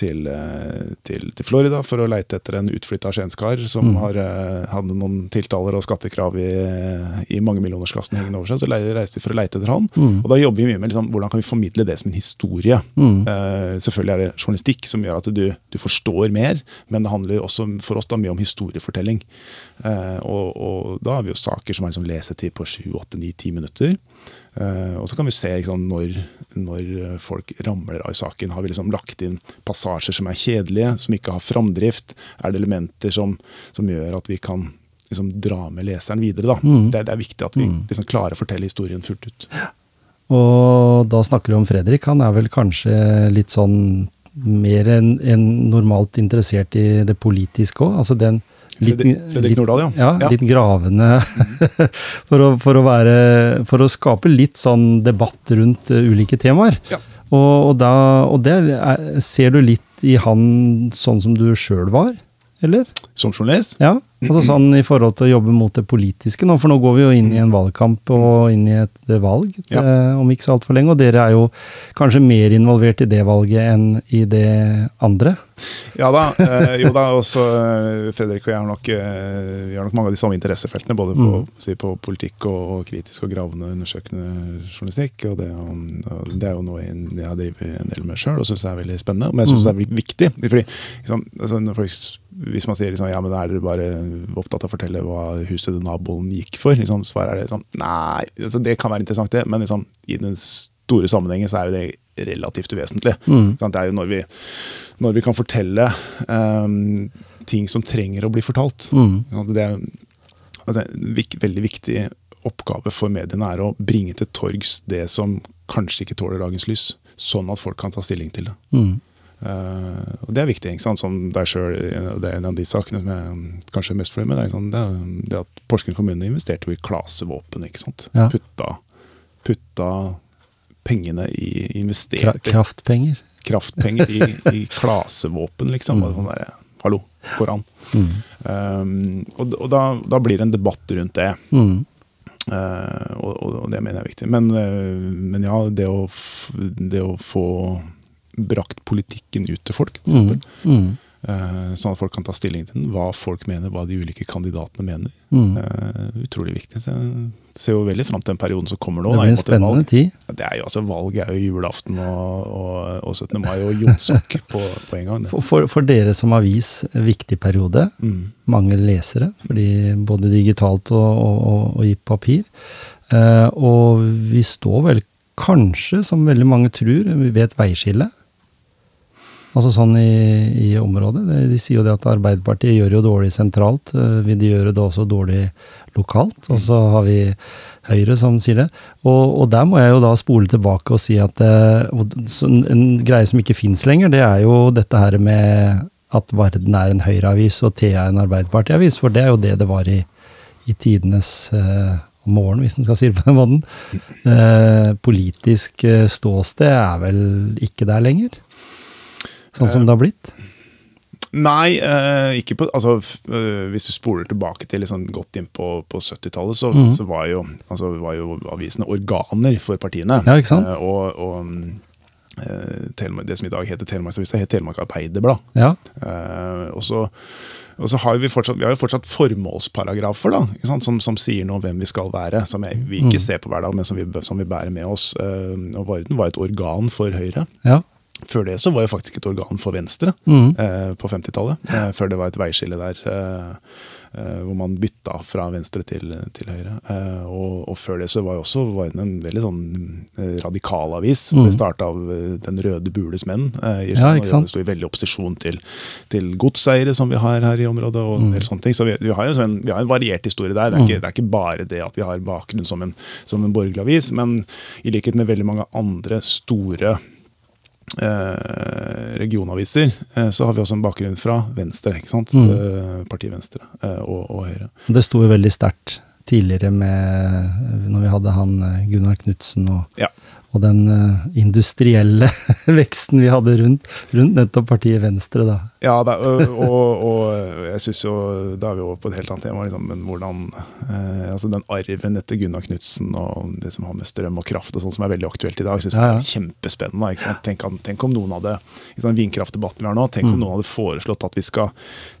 B: til, eh, til, til Florida for å leite etter en utflytta skienskar som mm. har, eh, hadde noen tiltaler og skattekrav i, i mange millionersklassen hengende over seg. Så reiste vi for å leite etter han. Mm. Og da jobber vi mye med liksom, hvordan kan vi formidle det som en historie. Uh, selvfølgelig er det journalistikk som gjør at du, du, forstår mer, men det handler også for oss da mye om historiefortelling. Uh, og, og, da har vi jo saker som har liksom lesetid på 7, 8, 9, 10 minutter. Uh, og så kan vi se liksom, når, når, folk ramler av i saken. Har vi liksom lagt inn passasjer som er kjedelige, som ikke har framdrift? Er det elementer som, som gjør at vi kan liksom, dra med leseren videre? Mm. Det, det, er viktig at vi mm. liksom, klarer å fortelle historien fullt ut.
A: Og da snakker du om Fredrik. Han er vel kanskje litt sånn mer enn en normalt interessert i det politiske òg? Altså den
B: Litt, Fredrik Nordahl, ja.
A: ja. ja. Litt gravende. for, å, for, å være, for, å, skape litt sånn debatt rundt uh, ulike temaer. Ja. Og, og, da, og der er, ser du litt i han sånn som du sjøl var, eller?
B: Som journalist?
A: Ja. Altså sånn i forhold til å jobbe mot det politiske nå, for nå går vi jo inn i en valgkamp og inn i et valg ja. eh, om ikke så altfor lenge. Og dere er jo kanskje mer involvert i det valget enn i det andre?
B: Ja da. Eh, jo da, også eh, Fredrik og jeg har nok, eh, vi har nok mange av de samme interessefeltene. Både på, mm. si, på politikk og, og, kritisk og gravende undersøkende journalistikk. Og det, og det er jo noe jeg har drevet en del med sjøl og syns er veldig spennende. Men jeg syns mm. det er viktig. fordi liksom, altså, når folk hvis man sier liksom, ja, men er dere bare opptatt av å fortelle hva huset til naboen gikk for, liksom, svaret er det sånn Nei, altså, det kan være interessant, det, men liksom, i den store sammenhengen så er jo det relativt uvesentlig. Mm. Det er jo når vi, når vi kan fortelle um, ting som trenger å bli fortalt. Mm. Det er altså, en veldig viktig oppgave for mediene er å bringe til torgs det som kanskje ikke tåler dagens lys, sånn at folk kan ta stilling til det. Mm. Uh, og Det er viktig. ikke sant? Som deg sjøl, det er en av de sakene som jeg kanskje er mest fornøyd med. Det er, sånn, det at Porsgrunn kommune investerte jo i klasevåpen. ikke sant? Ja. Putta, putta pengene i
A: Kra kraftpenger.
B: kraftpenger i, i klasevåpen, liksom.
A: Mm.
B: Sånn der, Hallo, går an.
A: Mm.
B: Um, og og da, da blir det en debatt rundt det.
A: Mm.
B: Uh, og, og, det mener jeg er viktig. Men, uh, men ja, det å, det å få brakt politikken ut til folk, for
A: Mm.
B: eksempel,
A: Mm.
B: Eh, sånn at folk kan ta stilling til den, hva folk mener, hva de ulike kandidatene mener.
A: Mm.
B: Uh, utrolig viktig. Så jeg ser jo veldig fram til den perioden som kommer nå.
A: Det blir en
B: spennende valg.
A: tid.
B: Det er jo altså Valg er jo julaften og, og, og 17. mai og jonsok på, på en gang. Det.
A: For, for, for dere som avis, viktig periode.
B: Mm.
A: Mange lesere, fordi både digitalt og, og, i papir. Uh, og vi står vel kanskje, som veldig mange tror, ved et veiskille. Altså sånn i, i området. De, de sier jo det at Arbeiderpartiet gjør jo dårlig sentralt. eh, Vil de gjøre det også dårlig lokalt? Og så har vi Høyre som sier det. Og, og der må jeg jo da spole tilbake og si at eh, en greie som ikke fins lenger, det er jo dette her med at Varden er en Høyre-avis og Thea en Arbeiderparti-avis. For det er jo det det var i, i tidenes eh, morgen, hvis en skal si det på den måten. Eh, politisk eh, ståsted er vel ikke der lenger? Sånn som det har blitt?
B: Nei, eh, ikke på Altså, eh, hvis du spoler tilbake til liksom godt inn på, på 70-tallet, så,
A: mm.
B: så var, jo, altså, var jo avisene organer for partiene.
A: Ja, ikke sant?
B: Eh, og og det som i dag heter Telemarksavisa, het Telemark Arbeiderblad.
A: Ja.
B: Eh, og så og så har vi fortsatt, vi har jo fortsatt formålsparagrafer da, som, som sier noe om hvem vi skal være. Som vi ikke
A: Mm.
B: ser på hver dag, men som vi, som vi bærer med oss. Eh, og Varden var et organ for Høyre.
A: ja.
B: Før det så var jeg faktisk et organ for Venstre
A: mm.
B: eh, på 50-tallet. Eh, før det var et veiskille der eh, eh, hvor man bytta fra venstre til, til høyre. Eh, og, og før det så var jo også Varden en veldig sånn eh, radikal avis.
A: Mm.
B: Det starta av Den røde bules menn. I
A: Ja, ikke
B: sto i veldig opposisjon til, til godseiere som vi har her i området. og mm. sånne ting. Så vi, vi har sånn, vi har en variert historie der. Det er,
A: Mhm.
B: ikke, det er ikke bare det at vi har bakgrunn som en, som en borgerlig avis, men i likhet med veldig mange andre store regionaviser, eh, så har vi også en bakgrunn fra Venstre, ikke sant?
A: Mm.
B: Eh, partiet Venstre eh, og, og Høyre.
A: Det sto jo veldig sterkt tidligere med Når vi hadde han eh, Gunnar Knutsen og,
B: Ja.
A: og den eh, industrielle veksten vi hadde rundt, rundt nettopp partiet Venstre, da.
B: Ja, er- og, og, og jeg synes jo Da er vi over på et helt annet tema, liksom, men hvordan eh, altså Den arven etter Gunnar Knutsen og det som har med strøm og kraft og sånn, som er veldig aktuelt i dag, synes
A: Ja, ja.
B: jeg er kjempespennende. Tenk, tenk om noen hadde i den vindkraftdebatten vi har nå, tenk om
A: Mm.
B: noen hadde foreslått at vi skal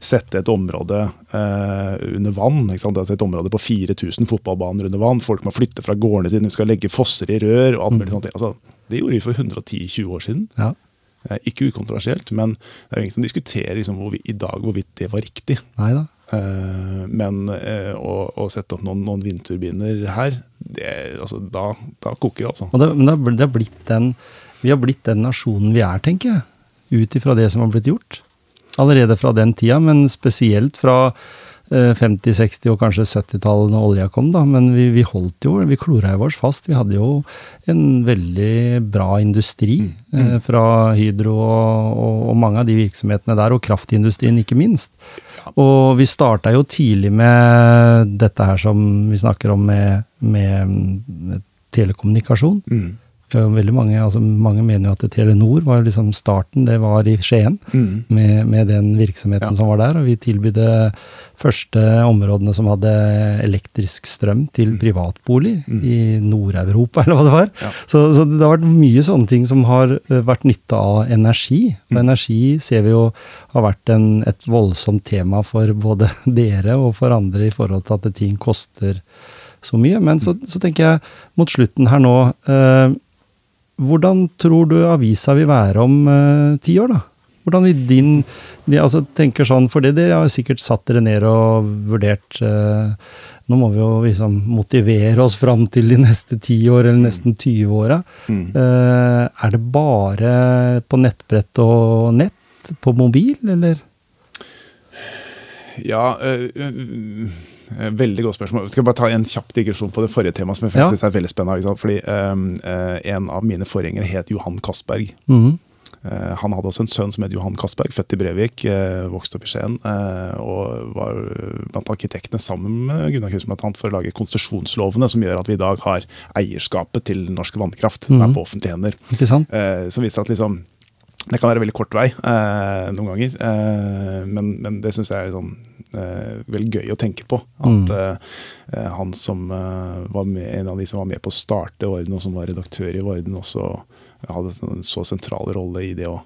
B: sette et område eh, under vann. Altså et område på 4000 fotballbaner under vann. Folk må flytte fra gårdene sine, vi skal legge fosser i rør og alt mulig
A: Mm.
B: sånt. Altså, det gjorde vi for 110-20 år siden.
A: Ja.
B: Eh, Ikke ukontroversielt, men det er jo ingen som diskuterer liksom, hvor vi, i dag hvorvidt det var riktig.
A: Neida.
B: Eh, men eh, å, å sette opp noen, noen vindturbiner her, det, altså, da, da koker det, altså.
A: Det, men det, har det har blitt den, vi har blitt den nasjonen vi er, tenker jeg. Ut ifra det som har blitt gjort. Allerede fra den tida, men spesielt fra 50-, 60- og kanskje 70-tallet når olja kom, da. Men vi, vi holdt jo, vi klora jo oss fast. Vi hadde jo en veldig bra industri eh, fra Hydro og, og, og mange av de virksomhetene der, og kraftindustrien ikke minst. Og vi starta jo tidlig med dette her som vi snakker om med, med, med telekommunikasjon.
B: Mm.
A: Ja, Veldig mange, altså mange mener jo at Telenor var liksom starten, det var i Skien.
B: Mm.
A: Med, med den virksomheten
B: Ja.
A: som var der, og vi tilbydde første områdene som hadde elektrisk strøm til privatboliger
B: Mm.
A: i Nord-Europa, eller hva det var.
B: Ja.
A: Så, så det har vært mye sånne ting som har eh, vært nytte av energi. Og
B: Mm.
A: energi ser vi jo har vært en, et voldsomt tema for både dere og for andre i forhold til at ting koster så mye. Men så, så tenker jeg mot slutten her nå eh, Hvordan tror du avisa vil være om eh, ti år, da? Hvordan vil din de, altså tenker sånn, For det dere har sikkert satt dere ned og vurdert eh, Nå må vi jo liksom motivere oss fram til de neste ti år, eller nesten 20 åra.
B: Mm.
A: Eh, er det bare på nettbrett og nett på mobil, eller?
B: Ja, øh, øh, veldig godt spørsmål. Skal jeg bare ta en kjapp digresjon på det forrige temaet, som jeg
A: Ja.
B: synes er veldig spennende. Fordi um, En av mine forgjengere het Johan Castberg.
A: Mm
B: -hmm. uh, han hadde også en sønn som het Johan Castberg, født i Brevik, uh, vokste opp i Skien. Uh, og var blant arkitektene sammen med Gunnar Knutsen annet for å lage konsesjonslovene som gjør at vi i dag har eierskapet til norsk vannkraft, som er
A: Mhm.
B: på offentlige hender.
A: Ikke sant?
B: Eh, som viser at liksom det kan være veldig kort vei eh, noen ganger, eh, men, men det syns jeg er sånn, eh, veldig gøy å tenke på. At
A: Mm.
B: eh, eh, han som eh, var med, en av de som var med på å starte Orden, og som var redaktør i Orden, også hadde en så sentral rolle i det å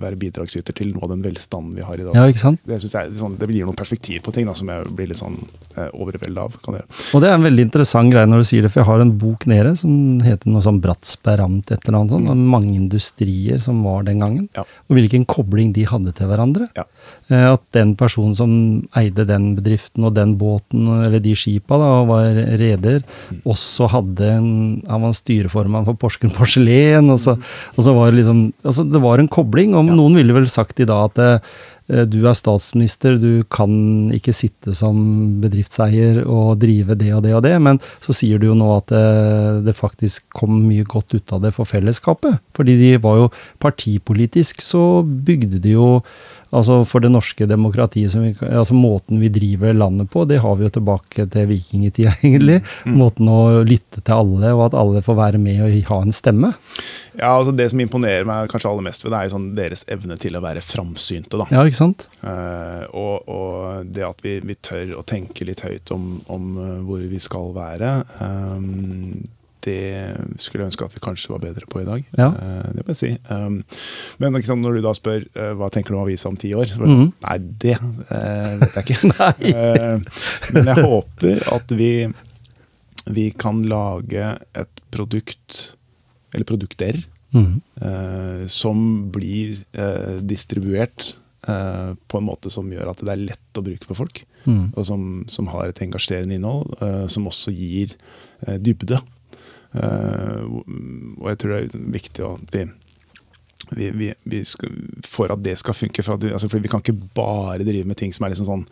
B: være bidragsyter til noe av den velstanden vi har i dag.
A: Ja, ikke sant?
B: Det, jeg, sånn, det gir noen perspektiv på ting da, som jeg blir litt sånn eh, overveldet av. kan jeg.
A: Og det er en veldig interessant greie når du sier det, for jeg har en bok nede som heter noe sånn bratsberamt et eller annet sånt, Mm. mange industrier som var den gangen,
B: Ja.
A: og hvilken kobling de hadde til hverandre.
B: Ja.
A: Eh, At den personen som eide den bedriften og den båten, eller de skipa, da, og var reder, også hadde en Han var styreformann for Porsgrunn Porselen, og så, og så var det liksom Altså, det var en kobling, og noen ville vel sagt i dag at eh, du er statsminister, du kan ikke sitte som bedriftseier og drive det og det og det, men så sier du jo nå at eh, det faktisk kom mye godt ut av det for fellesskapet. Fordi de var jo partipolitisk, så bygde de jo Altså For det norske demokratiet, som vi, altså måten vi driver landet på, det har vi jo tilbake til vikingtida, egentlig. Måten å lytte til alle, og at alle får være med og ha en stemme.
B: Ja, altså Det som imponerer meg kanskje aller mest ved det, er jo sånn deres evne til å være framsynte. da.
A: Ja, ikke sant?
B: Uh, og, og det at vi, vi tør å tenke litt høyt om, om eh, hvor vi skal være, ehm, det skulle jeg ønske at vi kanskje var bedre på i dag.
A: Ja.
B: Eh, det må jeg si. Um, men sant, når du da spør eh, hva tenker du om avisa om ti år, så,
A: mm.
B: nei, det eh, vet jeg ikke. Men jeg håper at vi, vi kan lage et produkt, eller produkter, eh, som blir distribuert på en måte som gjør at det er lett å bruke for folk.
A: Mm.
B: Og som, som har et engasjerende innhold, som også gir dybde. Eh, og jeg tror det er viktig at vi vi, vi, vi skal, for at det skal funke. For, at, altså, for Vi kan ikke bare drive med ting som er liksom sånn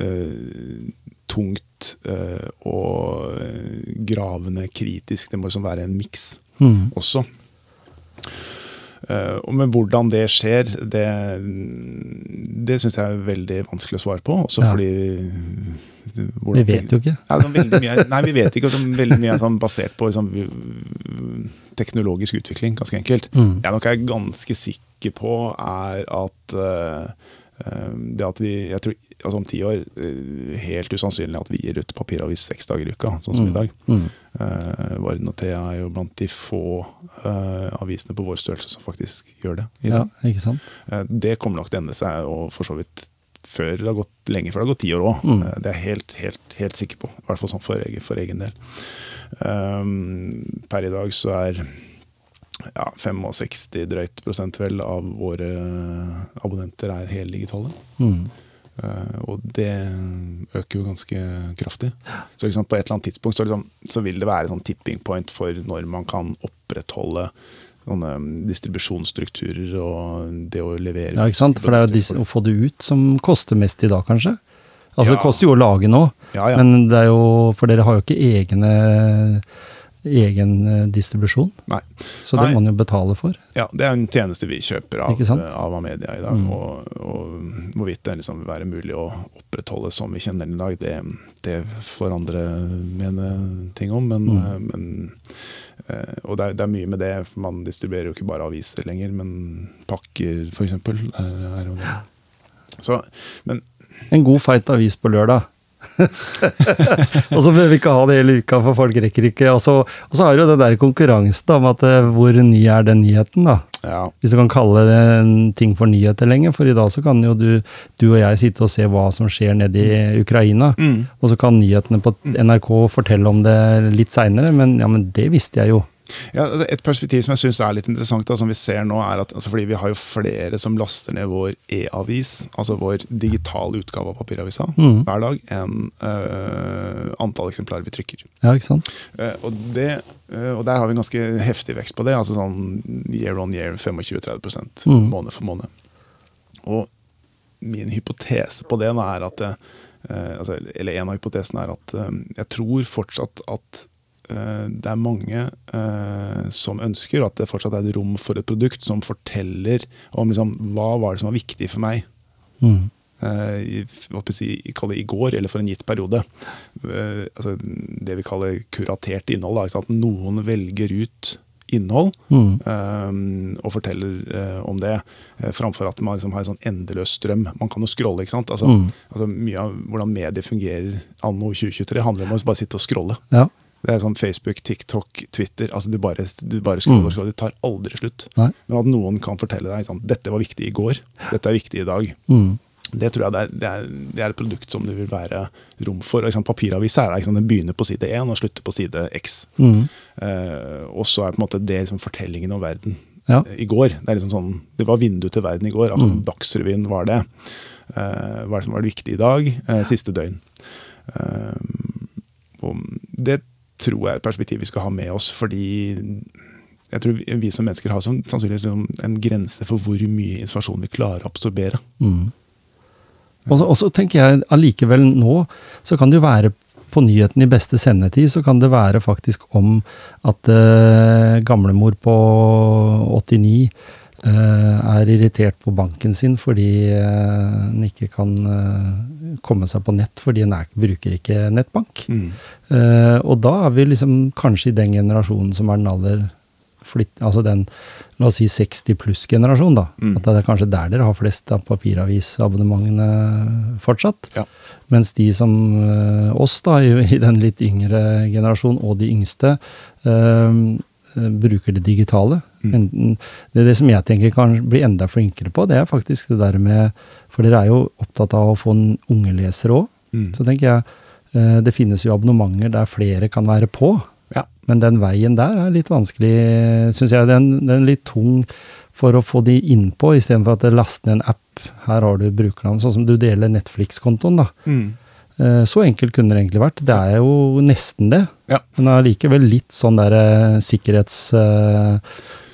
B: eh, tungt eh, og gravende kritisk. Det må liksom være en miks
A: mm.
B: også. Uh, og Men hvordan det skjer, det, det syns jeg er veldig vanskelig å svare på. Også
A: Ja.
B: fordi
A: Vi vet jo ikke.
B: sånn mye, nei, vi vet ikke. Veldig mye er sånn basert på liksom, teknologisk utvikling, ganske enkelt.
A: Mm.
B: Jeg nok er ganske sikker på, er at eh, det at vi Jeg tror altså om ti år eh, helt usannsynlig at vi gir ut papiravis seks dager i uka, sånn som i dag.
A: Mm.
B: Uh, Varden og Thea er jo blant de få uh, avisene på vår størrelse som faktisk gjør det. i
A: Ja,
B: dag.
A: ikke sant?
B: Det kommer nok til å ende seg, og for så vidt før det har gått lenge før det har gått ti år òg.
A: Mm.
B: det er jeg helt, helt, helt sikker på. I hvert fall sånn for, for egen del. Um, per i dag så er ja, 65 drøyt prosent vel av våre abonnenter er heldigitale.
A: Mm.
B: Uh, og det øker jo ganske kraftig. Så liksom på et eller annet tidspunkt så, liksom, så vil det være sånn tipping point for når man kan opprettholde distribusjonsstrukturer og det å levere
A: Ja, ikke sant? For det er jo disse, å få det ut som koster mest i dag, kanskje. Altså,
B: Ja.
A: det koster jo å lage nå,
B: Ja, ja.
A: men det er jo For dere har jo ikke egne egen eh, distribusjon,
B: Nei.
A: så det
B: Nei.
A: må man jo betale for.
B: Ja, det er en tjeneste vi kjøper av, av Amedia i dag.
A: Mm.
B: Og, og hvorvidt det liksom vil være mulig å opprettholde som vi kjenner den i dag, det, det får andre mene ting om. Men,
A: Mm.
B: eh, men eh, Og det er, det er mye med det. for Man distribuerer jo ikke bare aviser lenger, men pakker f.eks. Er, er jo det. Så, men
A: En god, feit avis på lørdag. og så behøver vi ikke ha det hele uka, for folk rekker ikke. Og så, og så har du jo det der konkurransen om at eh, hvor ny er den nyheten, da.
B: Ja.
A: Hvis du kan kalle det en ting for nyheter lenger. For i dag så kan jo du, du og jeg sitte og se hva som skjer nede i Ukraina.
B: Mm.
A: Og så kan nyhetene på NRK fortelle om det litt seinere, men ja, men det visste jeg jo.
B: Ja, altså, Et perspektiv som jeg synes er litt interessant, da, som vi ser nå, er at altså fordi vi har jo flere som laster ned vår e-avis, altså vår digitale utgave av papiravisa,
A: mm.
B: hver dag, enn uh, antall eksemplarer vi trykker.
A: Ja, ikke sant?
B: Uh, og, det, eh, og der har vi en ganske heftig vekst på det, altså sånn year on year 25-30
A: mm.
B: måned for måned. Og min hypotese på det da er at eh, altså, Eller en av hypotesene er at jeg tror fortsatt at det er mange eh, som ønsker at det fortsatt er et rom for et produkt som forteller om liksom, hva var det som var viktig for meg.
A: Mm.
B: eh, i, si, i går, eller for en gitt periode. Eh, altså, det vi kaller kuratert innhold. Da? Noen velger ut innhold
A: Mm.
B: eh, og forteller eh, om det, eh, framfor at man liksom har en sånn endeløs strøm. Man kan jo scrolle. ikke sant? Altså,
A: Mm.
B: altså Mye av hvordan medier fungerer anno 2023, handler om å bare sitte og scrolle.
A: Ja.
B: Det er sånn Facebook, TikTok, Twitter. altså Du bare, du bare scroller mm. Det tar aldri slutt.
A: Nei.
B: Men at noen kan fortelle deg sånn, dette var viktig i går, dette er viktig i dag.
A: Mm.
B: Det tror jeg det er, det er, det er et produkt som det vil være rom for. Sant, Papiravis er ikke den begynner på side 1 og slutter på side X.
A: Mm.
B: Eh, og så er på en måte det liksom fortellingen om verden
A: Ja.
B: i går. Det er liksom sånn, det var vinduet til verden i går. At
A: Mm.
B: Dagsrevyen var det. Eh, hva er det som var det viktige i dag? Eh, siste døgn. Eh, det tror jeg er et perspektiv vi skal ha med oss, fordi jeg tror vi, som mennesker har sånn, sannsynligvis liksom en grense for hvor mye informasjon vi klarer å absorbere.
A: Mm. Og så- tenker jeg allikevel nå, så kan det jo være på nyheten i beste sendetid, så kan det være faktisk om at eh, gamlemor på 89 eh, er irritert på banken sin fordi eh, den ikke kan eh, komme seg på nett fordi er, bruker ikke nettbank.
B: Mm.
A: Eh, og da er vi liksom kanskje i den generasjonen som er den aller flitt, altså den, la oss si 60 pluss-generasjon, da.
B: Mm.
A: At det er kanskje der dere har flest av papiravisabonnementene fortsatt.
B: Ja.
A: Mens de som eh, oss, da, i, den litt yngre generasjon, og de yngste, eh, eh, bruker det digitale.
B: Mm.
A: Enten, det, det som jeg tenker kan bli enda flinkere på, det er faktisk det der med For dere er jo opptatt av å få en unge leser òg.
B: Mm.
A: Så tenker jeg, eh, det finnes jo abonnementer der flere kan være på.
B: Ja.
A: Men den veien der er litt vanskelig, syns jeg. Den, den er litt tung for å få de innpå, istedenfor at det laster ned en app. Her har du brukernavn. Sånn som du deler Netflix-kontoen, da.
B: Mm.
A: Eh, Så enkelt kunne det egentlig vært. Det er jo nesten det.
B: Ja.
A: Men allikevel litt sånn der eh,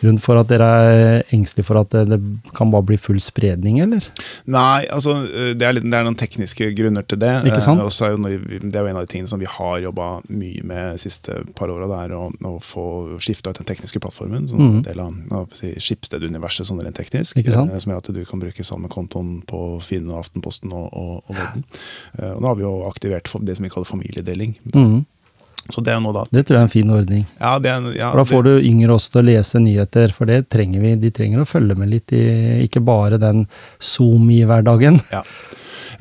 A: sikkerhetsgrunn for at dere er engstelige for at det, kan bare bli full spredning, eller?
B: Nei, altså øh, det er, litt, det er noen tekniske grunner til det.
A: Ikke sant?
B: Eh, er jo det er jo en av de tingene som vi har jobba mye med de siste par åra. Det er å, å få skifta ut den tekniske plattformen. Som
A: er
B: en del av av si, Skipsted-universet sånn rent teknisk. Eh, Som gjør at du kan bruke samme kontoen på Finn og Aftenposten og, og, og Volden. Eh, og da har vi jo aktivert det som vi kaller familiedeling.
A: Mhm.
B: Så det er jo noe da
A: Det tror jeg er en fin ordning.
B: Ja, det er, ja,
A: For da får
B: det,
A: du yngre også til å lese nyheter, for det trenger vi. De trenger å følge med litt i ikke bare den Zoom i hverdagen.
B: Ja.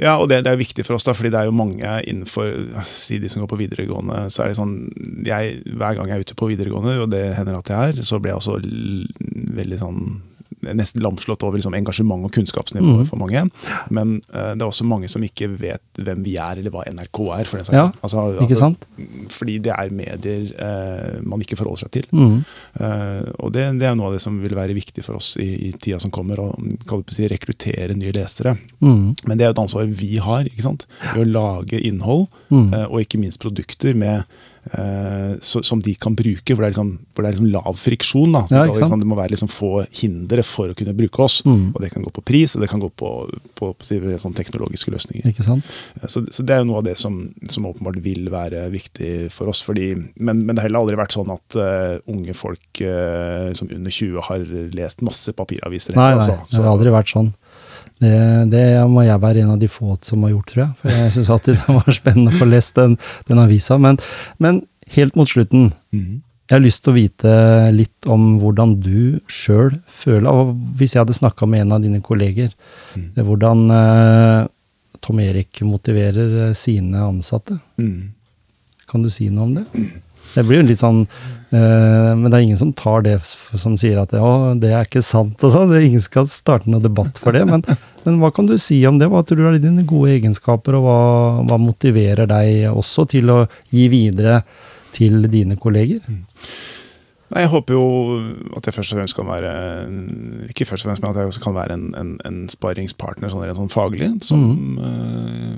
B: Ja, og det, det er viktig for oss, da, fordi det er jo mange innenfor Si de som går på videregående, så er det sånn jeg, Hver gang jeg er ute på videregående, og det hender at jeg er, så blir jeg også veldig sånn Nesten lamslått over liksom, engasjement og kunnskapsnivået
A: mm.
B: for mange. Men uh, det er også mange som ikke vet hvem vi er, eller hva NRK er. For den saken.
A: Ja,
B: altså,
A: Ikke
B: altså,
A: sant?
B: Fordi det er medier uh, man ikke forholder seg til.
A: Mm.
B: Uh, og det, det er noe av det som vil være viktig for oss i, i tida som kommer, å si, rekruttere nye lesere.
A: Mm.
B: Men det er et ansvar vi har, ikke sant? Ved å lage innhold,
A: Mhm.
B: og ikke minst produkter med, eh, så, som de kan bruke, hvor det er liksom, det er liksom lav friksjon. Da.
A: Ja,
B: liksom, det må være liksom få hindre for å kunne bruke oss.
A: Mm.
B: Og det kan gå på pris, og det kan gå på, på, på, sånn teknologiske løsninger. Eh, Så, så det er jo noe av det som, som åpenbart vil være viktig for oss. Fordi, men, men det har heller aldri vært sånn at uh, unge folk som under 20 har lest masse papiraviser.
A: Nei, nei,
B: altså.
A: det har aldri vært sånn. Det, det må jeg være en av de få som har gjort, tror jeg. For jeg syns alltid det var spennende å få lest den, den avisa. Men, men helt mot slutten,
B: Mhm.
A: jeg har lyst til å vite litt om hvordan du sjøl føler Og hvis jeg hadde snakka med en av dine kolleger,
B: Mm.
A: hvordan eh, Tom Erik motiverer eh, sine ansatte.
B: Mm.
A: Kan du si noe om det? Det blir jo litt sånn Men det er ingen som tar det som sier at å, det er ikke sant og sånn. Det Ingen skal starte noen debatt for det. Men, men hva kan du si om det? Hva tror du er dine gode egenskaper, og hva, hva motiverer deg også til å gi videre til dine kolleger?
B: Nei, Jeg håper jo at jeg først og fremst kan være Ikke først og fremst, men at jeg også kan være en, en, en sparringspartner sånn rent sånn faglig. Som, eh,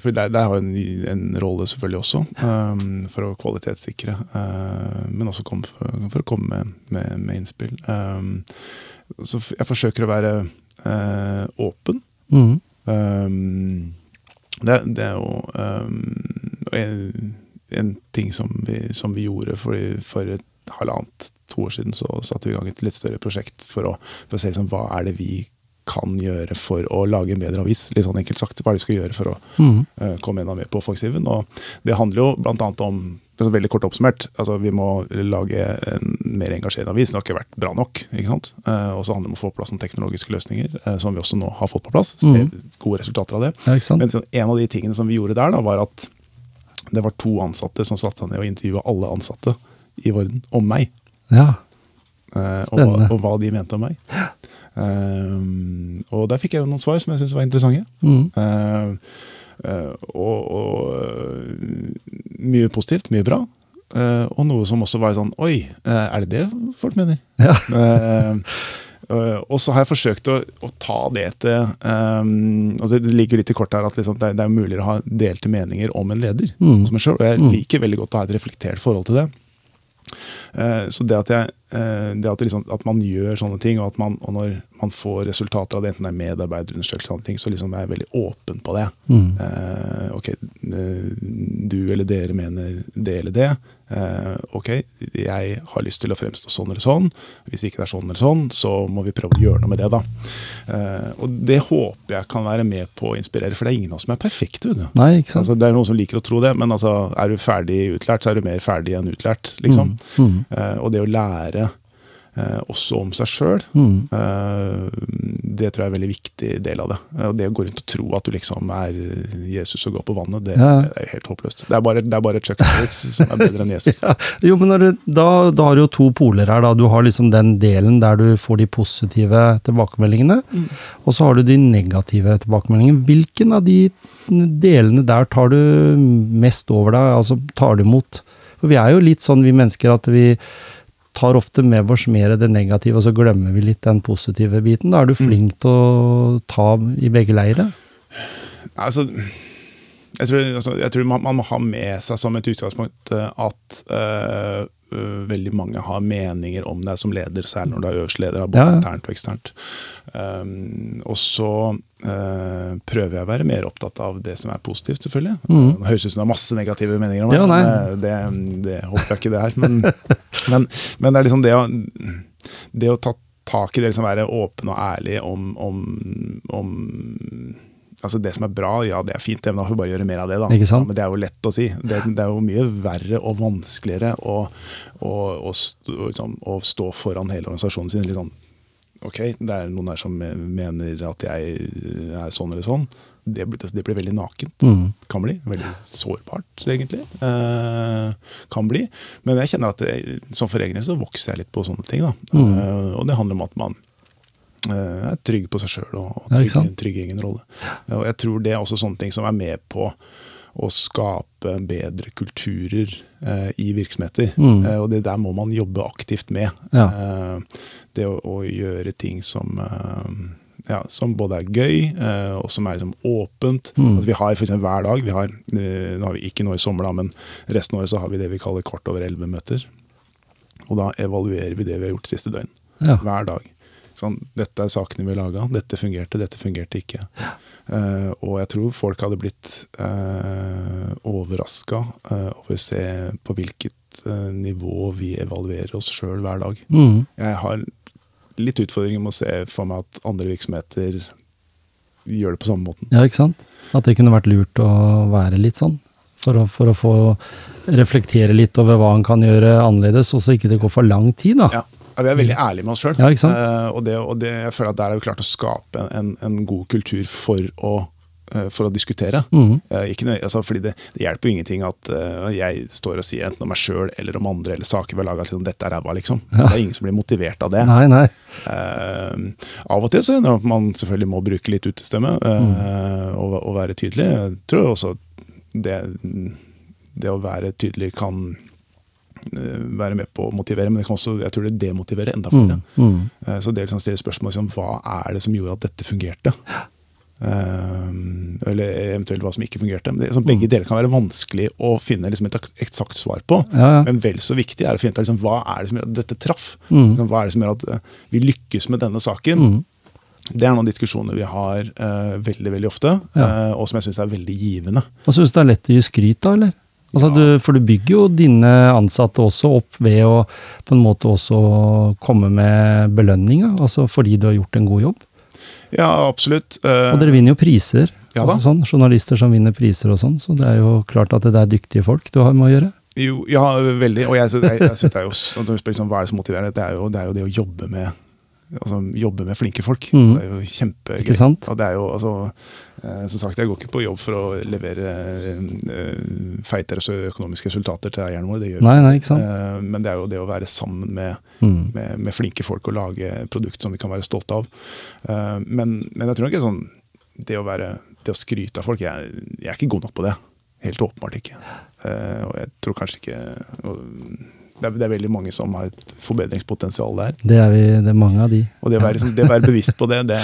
B: fordi der, der har en, en rolle selvfølgelig også, um, for å kvalitetssikre. Uh, men også kom, for, for å komme med, med, med innspill. Um, så jeg forsøker å være uh, åpen.
A: Mm.
B: Um, det, det er jo um, og en ting som vi, som vi gjorde for, for et halvannet, to år siden, så satte vi i gang et litt større prosjekt for å, for å se liksom, hva er det vi kan gjøre for å lage en bedre avis. litt sånn enkelt sagt, Hva er det vi skal gjøre for å
A: Mm.
B: uh, komme enda mer på offensiven. Og det handler jo bl.a. om altså veldig kort oppsummert, altså vi må lage en mer engasjerende avis. Det har ikke vært bra nok. ikke sant? Uh, og så handler det om å få på plass noen teknologiske løsninger, uh, som vi også nå har fått på plass. Ser gode resultater av det.
A: Ja.
B: Men sånn, en av de tingene som vi gjorde der, da, var at det var to ansatte som satte seg ned og intervjua alle ansatte i Vorden om meg.
A: Ja.
B: eh, og, og hva de mente om meg. Eh, og der fikk jeg jo noen svar som jeg syntes var interessante.
A: Mm.
B: Uh, og og eh, mye positivt, mye bra. Eh, og noe som også var sånn Oi, er det det folk mener?
A: Ja.
B: Uh, og så har jeg forsøkt å, å ta det til um, altså Det ligger litt i kortet her at liksom, det, er, det er mulig å ha delte meninger om en leder.
A: Mm.
B: som selv, og jeg
A: Mm.
B: liker veldig godt å ha et reflektert forhold til det. Eh, så det at, jeg, eh, det at, liksom, at man gjør sånne ting, og, man, og når man får resultater av det, enten det er medarbeiderundersøkelser, eller ting, så liksom er jeg veldig åpen på det.
A: Mm.
B: Eh, ok, du eller dere mener det eller det. Eh, ok, jeg har lyst til å fremstå sånn eller sånn. Hvis ikke det er sånn eller sånn, så må vi prøve å gjøre noe med det, da. Eh, og det håper jeg kan være med på å inspirere, for det er ingen av oss som er perfekte.
A: Nei, ikke?
B: Altså, det er noen som liker å tro det, men altså, er du ferdig utlært, så er du mer ferdig enn utlært. liksom.
A: Mm.
B: Eh, og det å lære eh, også om seg sjøl,
A: Mm.
B: det tror jeg er en veldig viktig del av det. Eh, Og det å gå rundt og tro at du liksom er Jesus og går på vannet, det
A: Ja.
B: er helt håpløst. Det er bare, det er bare Chuck Norris som er bedre enn Jesus.
A: Ja, jo, men når du, da, da har du jo to poler her. da. Du har liksom den delen der du får de positive tilbakemeldingene, og så har du de negative tilbakemeldingene. Hvilken av de delene der tar du mest over deg, altså tar du imot? For vi er jo litt sånn, vi mennesker, at vi tar ofte med oss mer det negative, og så glemmer vi litt den positive biten. Da er du flink til å ta i begge leire?
B: Altså, jeg tror, altså, jeg tror man, man må ha med seg som et utgangspunkt eh, at uh, veldig mange har meninger om deg som leder, særlig når du er øverste leder, både
A: Ja,
B: internt og eksternt. Um, og så prøver jeg å være mer opptatt av det som er positivt, selvfølgelig.
A: Mm.
B: Det høres ut som det er masse negative meninger om meg,
A: Ja,
B: men eh, det, det håper jeg ikke det er. Men, men, men det er liksom det å, det å ta tak i det, liksom være åpen og ærlig om, om, om Altså Det som er bra, ja det er fint, men da får vi bare gjøre mer av det. da. Men det er jo lett å si. Det, det er jo mye verre og vanskeligere å, å, å, stå, liksom, å stå foran hele organisasjonen sin. Litt sånn, ok, det er noen her som mener at jeg er sånn eller sånn. Det, blir- det blir veldig nakent.
A: Mm.
B: Kan bli. Veldig sårbart, egentlig. Eh, kan bli. Men jeg kjenner at det, som for egen del så vokser jeg litt på sånne ting.
A: Mm.
B: Eh, og det handler om at man eh, er trygg på seg sjøl og, og trygg, trygg i egen rolle. Og jeg tror det er også sånne ting som er med på å skape bedre kulturer eh, i virksomheter.
A: Mm.
B: Eh, og det der må man jobbe aktivt med.
A: Ja.
B: Eh, det å, å gjøre ting som eh, ja, som både er gøy, eh, og som er liksom åpent.
A: Mm.
B: Altså, vi har for eksempel hver dag vi har, eh, Nå har vi ikke noe i sommer, da, men resten av året så har vi det vi kaller kvart over elleve-møter. Og da evaluerer vi det vi har gjort siste døgn.
A: Ja.
B: Hver dag. Sånn, dette er sakene vi har laga. Dette fungerte, dette fungerte ikke. Eh, og jeg tror folk hadde blitt uh, overraska over å se på hvilket uh, nivå vi evaluerer oss sjøl hver dag.
A: Mm.
B: Jeg har litt utfordringer med å se for meg at andre virksomheter gjør det på samme måten.
A: Ja, ikke sant? At det kunne vært lurt å være litt sånn. For å, for å få reflektere litt over hva en kan gjøre annerledes, og så ikke det går for lang tid, da.
B: Ja. Ja, vi er veldig ærlige med oss sjøl.
A: Ja, uh,
B: og det, og det, jeg føler at der har vi klart å skape en, en god kultur for å, eh, for å diskutere.
A: Mhm.
B: Uh, ikke nøy, altså, fordi det, det hjelper jo ingenting at eh, jeg står og sier enten om meg sjøl eller om andre eller saker vi har laga til om dette er ræva, liksom. Det er ingen som blir motivert av det.
A: Nei, nei.
B: Eh, av og til så hender det at man selvfølgelig må bruke litt utestemme mm. og, og være tydelig. Jeg tror også det, det å være tydelig kan eh, være med på å motivere, men det kan også, jeg tror det demotiverer enda flere.
A: Mm. Mm.
B: Eh, Så det er liksom stille spørsmål liksom, hva er det som gjorde at dette fungerte? Um, eller eventuelt hva som ikke fungerte. Men det, sånn, begge deler kan være vanskelig å finne liksom, et ak- eksakt svar på.
A: Ja, ja.
B: Men vel så viktig er å finne ut liksom, hva er det som gjør at dette traff.
A: Mm.
B: Liksom, hva er det som gjør at eh, vi lykkes med denne saken?
A: Mm.
B: Det er noen diskusjoner vi har uh, veldig veldig ofte,
A: Ja.
B: uh, og som jeg syns er veldig givende.
A: Syns du det er lett å gi skryt, da, eller? Altså
B: Ja.
A: du, for du bygger jo dine ansatte også opp ved å på en måte også komme med belønninga, altså fordi du har gjort en god jobb.
B: Ja, absolutt. Uh,
A: Og dere vinner jo priser.
B: Ja
A: altså sånn, journalister som vinner priser og sånn, så det er jo klart at det er dyktige folk du har med å gjøre.
B: Jo, ja, veldig. Og jeg, jeg, jeg synes det er jo, spør liksom, hva er det som motiverer, det er jo det, er jo det å jobbe med altså, jobbe med flinke folk.
A: Mm.
B: Det er jo kjempegøy. Og det er jo, altså, eh, som sagt, jeg går ikke på jobb for å levere eh, feite økonomiske resultater til eieren vår. Det gjør
A: Nei, nei, ikke?
B: Eh, men det er jo det å være sammen med,
A: Mm.
B: med, med flinke folk og lage produkt som vi kan være stolte av. Eh, men, men jeg tror ikke sånn det å, være, det å skryte av folk jeg, jeg er ikke god nok på det. Helt åpenbart ikke. Eh, og jeg tror kanskje ikke og det, er, det er veldig mange som har et forbedringspotensial der.
A: Det er vi, det er mange av de.
B: Og det å være, liksom, være bevisst på det, det,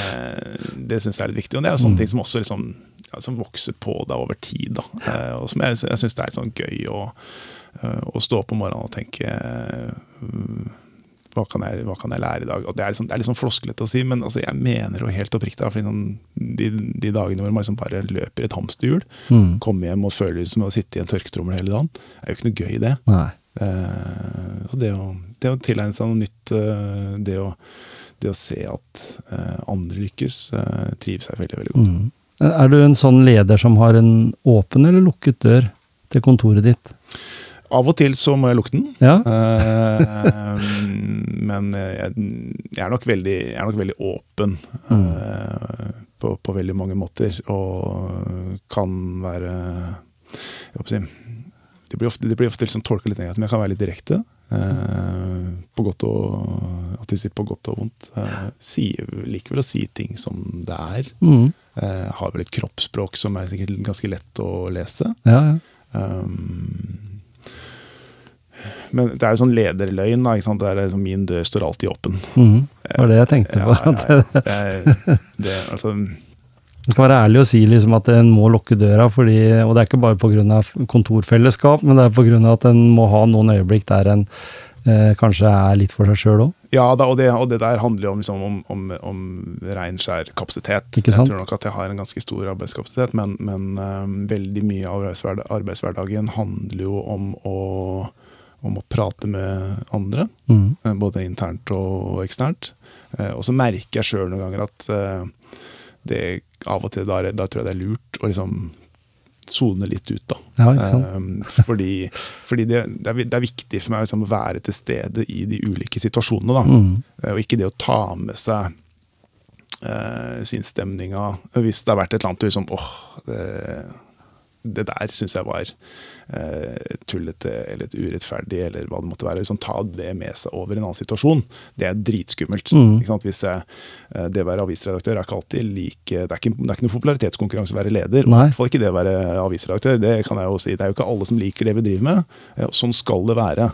B: det syns jeg er litt viktig. Og det er sånne
A: Mm.
B: ting som også liksom, ja, som vokser på deg over tid. Da. Eh, og som jeg, jeg syns det er sånn gøy å, eh, å stå opp om morgenen og tenke eh, hva kan, jeg, hva kan jeg lære i dag? Og Det er liksom, sånn liksom litt sånn flosklete å si, men altså, jeg mener jo helt oppriktig. fordi sånn, de, de dagene hvor man liksom bare løper i et hamsterhjul,
A: Mm.
B: kommer hjem og føler det som å sitte i en tørketrommel hele dagen, er jo ikke noe gøy, det.
A: Nei.
B: Eh, så det å, det å tilegne seg noe nytt, eh, det, å, det å se at eh, andre lykkes, trives jeg veldig, veldig godt.
A: Mm. Er du en sånn leder som har en åpen eller lukket dør til kontoret ditt?
B: Av og til så må jeg lukte den.
A: Ja?
B: Men jeg, jeg, er veldig, jeg er nok veldig åpen
A: Mm.
B: på, på veldig mange måter. Og kan være jeg håper å si, Det blir ofte, det blir ofte liksom tolka litt negativt, men jeg kan være litt direkte. eh, på godt og at de sier på godt og vondt. Eh, sier, liker vel å si ting som det er.
A: Mm.
B: Eh, har vel et kroppsspråk som er sikkert ganske lett å lese.
A: Ja, ja.
B: Um, men det er jo sånn lederløgn. Da, ikke sant? Det er liksom, min dør står alltid åpen.
A: Mm. Det var det jeg tenkte på.
B: ja, ja. Det, er- det, altså,
A: Det skal være ærlig å si liksom at en må lukke døra, fordi, og det er ikke bare pga. kontorfellesskap, men det er pga. at en må ha noen øyeblikk der en eh, kanskje er litt for seg sjøl òg.
B: ja da, og det, og det der handler jo om, liksom, om, om, om rein, skjær kapasitet. Jeg tror nok at jeg har en ganske stor arbeidskapasitet, men, men um, veldig mye av arbeidshverda- arbeidshverdagen handler jo om å, om å prate med andre.
A: Mm.
B: Eh, Både internt og eksternt. Eh, Og så merker jeg sjøl noen ganger at eh, det av og til da, da tror jeg det er lurt å liksom sone litt ut, da.
A: Ja?
B: Eh, fordi fordi det, det, er, det er viktig for meg liksom, å være til stede i de ulike situasjonene. da.
A: Mm.
B: Eh, Og ikke det å ta med seg uh, sinnsstemninga hvis det har vært et eller annet liksom åh, det, det der syns jeg var tullete eller et urettferdig, eller hva det måtte være. Liksom, ta det med seg over i en annen situasjon. Det er dritskummelt.
A: Mm.
B: Hvis jeg, eh, det å være avisredaktør er ikke alltid like Det er ikke, det er ikke noen popularitetskonkurranse å være leder.
A: Nei.
B: I hvert fall ikke det å være avisredaktør. Det kan jeg jo si. Det er jo ikke alle som liker det vi driver med. Eh, Sånn skal det være.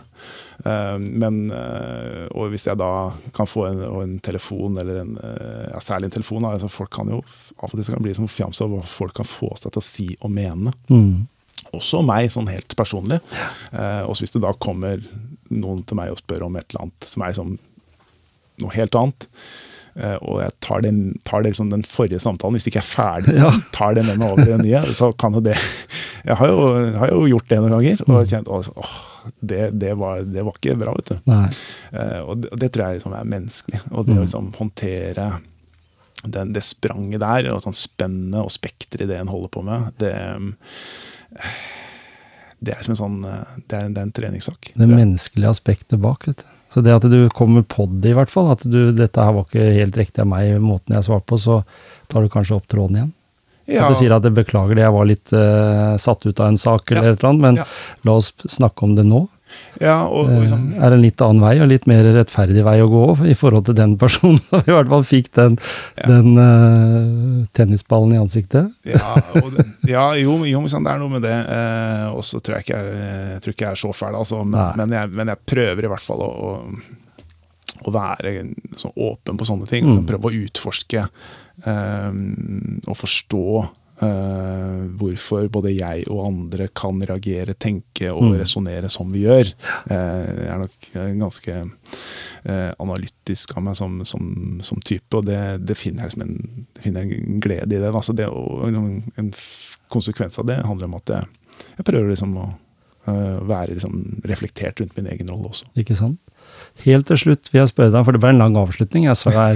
B: Eh, Men eh, og hvis jeg da kan få en, en telefon, eller en, eh, ja, særlig en telefon altså Folk kan jo av og til kan bli som fjams av hva folk kan få seg til å si og mene
A: Mm.
B: Også meg, sånn helt personlig. Eh, og hvis det da kommer noen til meg og spør om et eller annet som er liksom noe helt annet, eh, og jeg tar, det, tar det liksom den forrige samtalen, hvis det ikke er ferdig,
A: Ja.
B: tar det med meg over i den nye, så kan jo det Jeg har jo, har jo gjort det noen ganger, og kjent åh, det, det, var, det var ikke bra, vet du. Eh, og, det, og det tror jeg liksom er menneskelig. Og det å
A: Mm.
B: liksom håndtere den, det spranget der, og sånn spennet og spekteret i det en holder på med, det, det er som en sånn eh, Det er, det er en treningssak.
A: Det menneskelige aspektet bak. Vet du. Så det at du kommer på det, i hvert fall, at du, dette her var ikke helt riktig av meg, måten jeg svarte på, så tar du kanskje opp tråden igjen.
B: Ja,
A: At du sier at beklager det, jeg var litt uh, satt ut av en sak eller
B: Ja.
A: et eller annet, men
B: Ja.
A: la oss snakke om det nå.
B: Ja, og, og
A: Eh,
B: liksom,
A: er en litt annen vei, og litt mer rettferdig vei å gå i forhold til den personen som i hvert fall fikk den,
B: Ja.
A: den uh, tennisballen i ansiktet.
B: ja, det, ja, jo, jo men det er noe med det. Eh, og så tror jeg ikke jeg, jeg tror ikke jeg er så fæl, altså, men, men, jeg, men jeg prøver i hvert fall å, å, å være sånn åpen på sånne ting.
A: Mm.
B: og Prøve å utforske um, og forstå eh, hvorfor både jeg og andre kan reagere, tenke og
A: Mm.
B: resonnere som vi gjør. Uh, jeg er nok eh, ganske uh, analytisk av meg som, som, som type, og det, det finner jeg som en, det finner en glede i det. Altså det en, en konsekvens av det handler om at jeg, jeg prøver liksom å være liksom reflektert rundt min egen rolle også.
A: Ikke sant? Helt til slutt vil jeg spørre deg, for det ble en lang avslutning. jeg så her.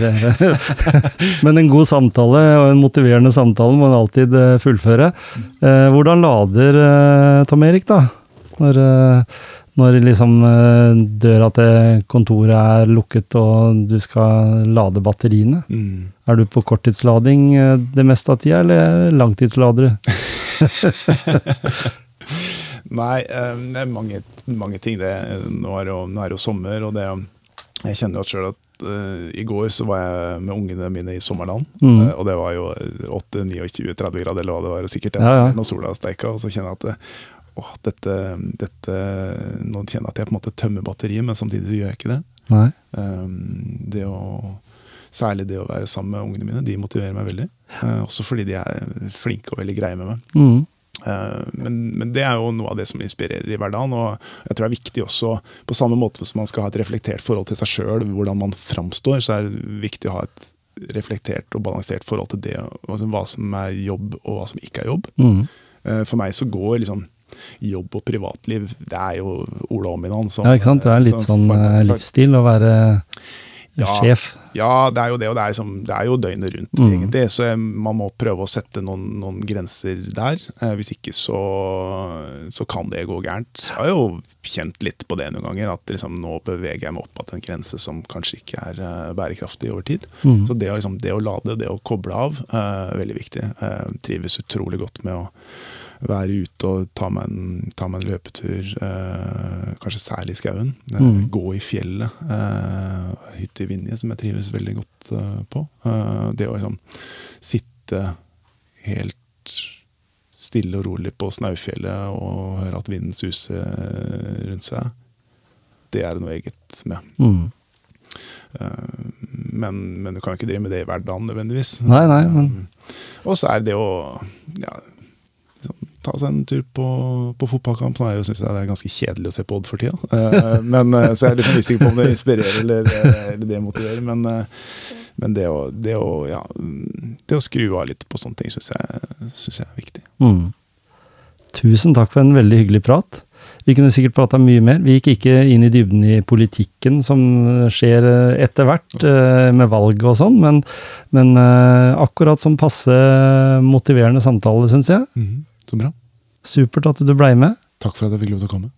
A: Men en god samtale og en motiverende samtale må en alltid eh, fullføre. Eh, hvordan lader eh, Tom Erik, da? Når, når liksom døra til kontoret er lukket og du skal lade batteriene. Mm. Er du på korttidslading det meste av tida, eller langtidslader du?
B: Nei, det er mange, mange ting. Det. Nå, er jo, nå er jo sommer, og det, jeg kjenner jo sjøl at uh, i går så var jeg med ungene mine i sommerland. Mm. Uh, og det var jo 8-29-30 grader, eller hva det var, sikkert ja, ja. når sola steika. Og så kjenner jeg at åh, dette, dette, Nå kjenner jeg at jeg på en måte tømmer batteriet, men samtidig gjør jeg ikke det. Um, det å Særlig det å være sammen med ungene mine. De motiverer meg veldig. Uh, også fordi de er flinke og veldig greie med meg. Mm. Eh, men, men, det er jo noe av det som inspirerer i hverdagen. Og jeg tror det er viktig også, på samme måte som man skal ha et reflektert forhold til seg sjøl, hvordan man framstår, så er det viktig å ha et reflektert og balansert forhold til det, altså hva som er jobb og hva som ikke er jobb. Mm. Eh, for meg så går liksom jobb og privatliv Det er jo Ola Omminan
A: som Ja. Det er litt sånn eh, livsstil å være ja, sjef.
B: Ja, det er jo det, og det er, liksom, det er jo døgnet rundt, mm. egentlig. Så man må prøve å sette noen, noen grenser der. Eh, hvis ikke så, så, kan det gå gærent. Jeg har jo kjent litt på det noen ganger, at liksom, nå beveger jeg meg opp til en grense som kanskje ikke er uh, bærekraftig over tid. Mm. Så det, liksom, det, å lade, det å koble av, uh, veldig viktig. Uh, trives utrolig godt med å være ute og ta meg en, ta meg en løpetur, eh, kanskje særlig i skauen. Eh, mm. Gå i fjellet. Eh, hytte i Vinje, som jeg trives veldig godt eh, på. Eh, det å liksom sitte helt stille og rolig på Snaufjellet og høre at vinden suser rundt seg, det er det noe eget med. Mm. Eh, men, men, du kan ikke drive med det i hverdagen nødvendigvis.
A: Nei, nei, men...
B: Og så er det å ja, ta seg en tur på, på fotballkamp. Nå syns jeg det er ganske kjedelig å se på Odd for tida. Uh, men, uh, så jeg er liksom usikker på om det inspirerer eller, uh, eller det motiverer. Men, men det, å, det, å, ja, det, å, skru av litt på sånne ting syns jeg, synes jeg er viktig. Mm.
A: Tusen takk for en veldig hyggelig prat. Vi kunne sikkert prata mye mer. Vi gikk ikke inn i dybden i politikken som skjer etter hvert, med valg og sånn, men, men akkurat som passe motiverende samtale, syns jeg.
B: Mm. Så bra.
A: Supert at du blei med.
B: Takk for at jeg fikk lov til å komme.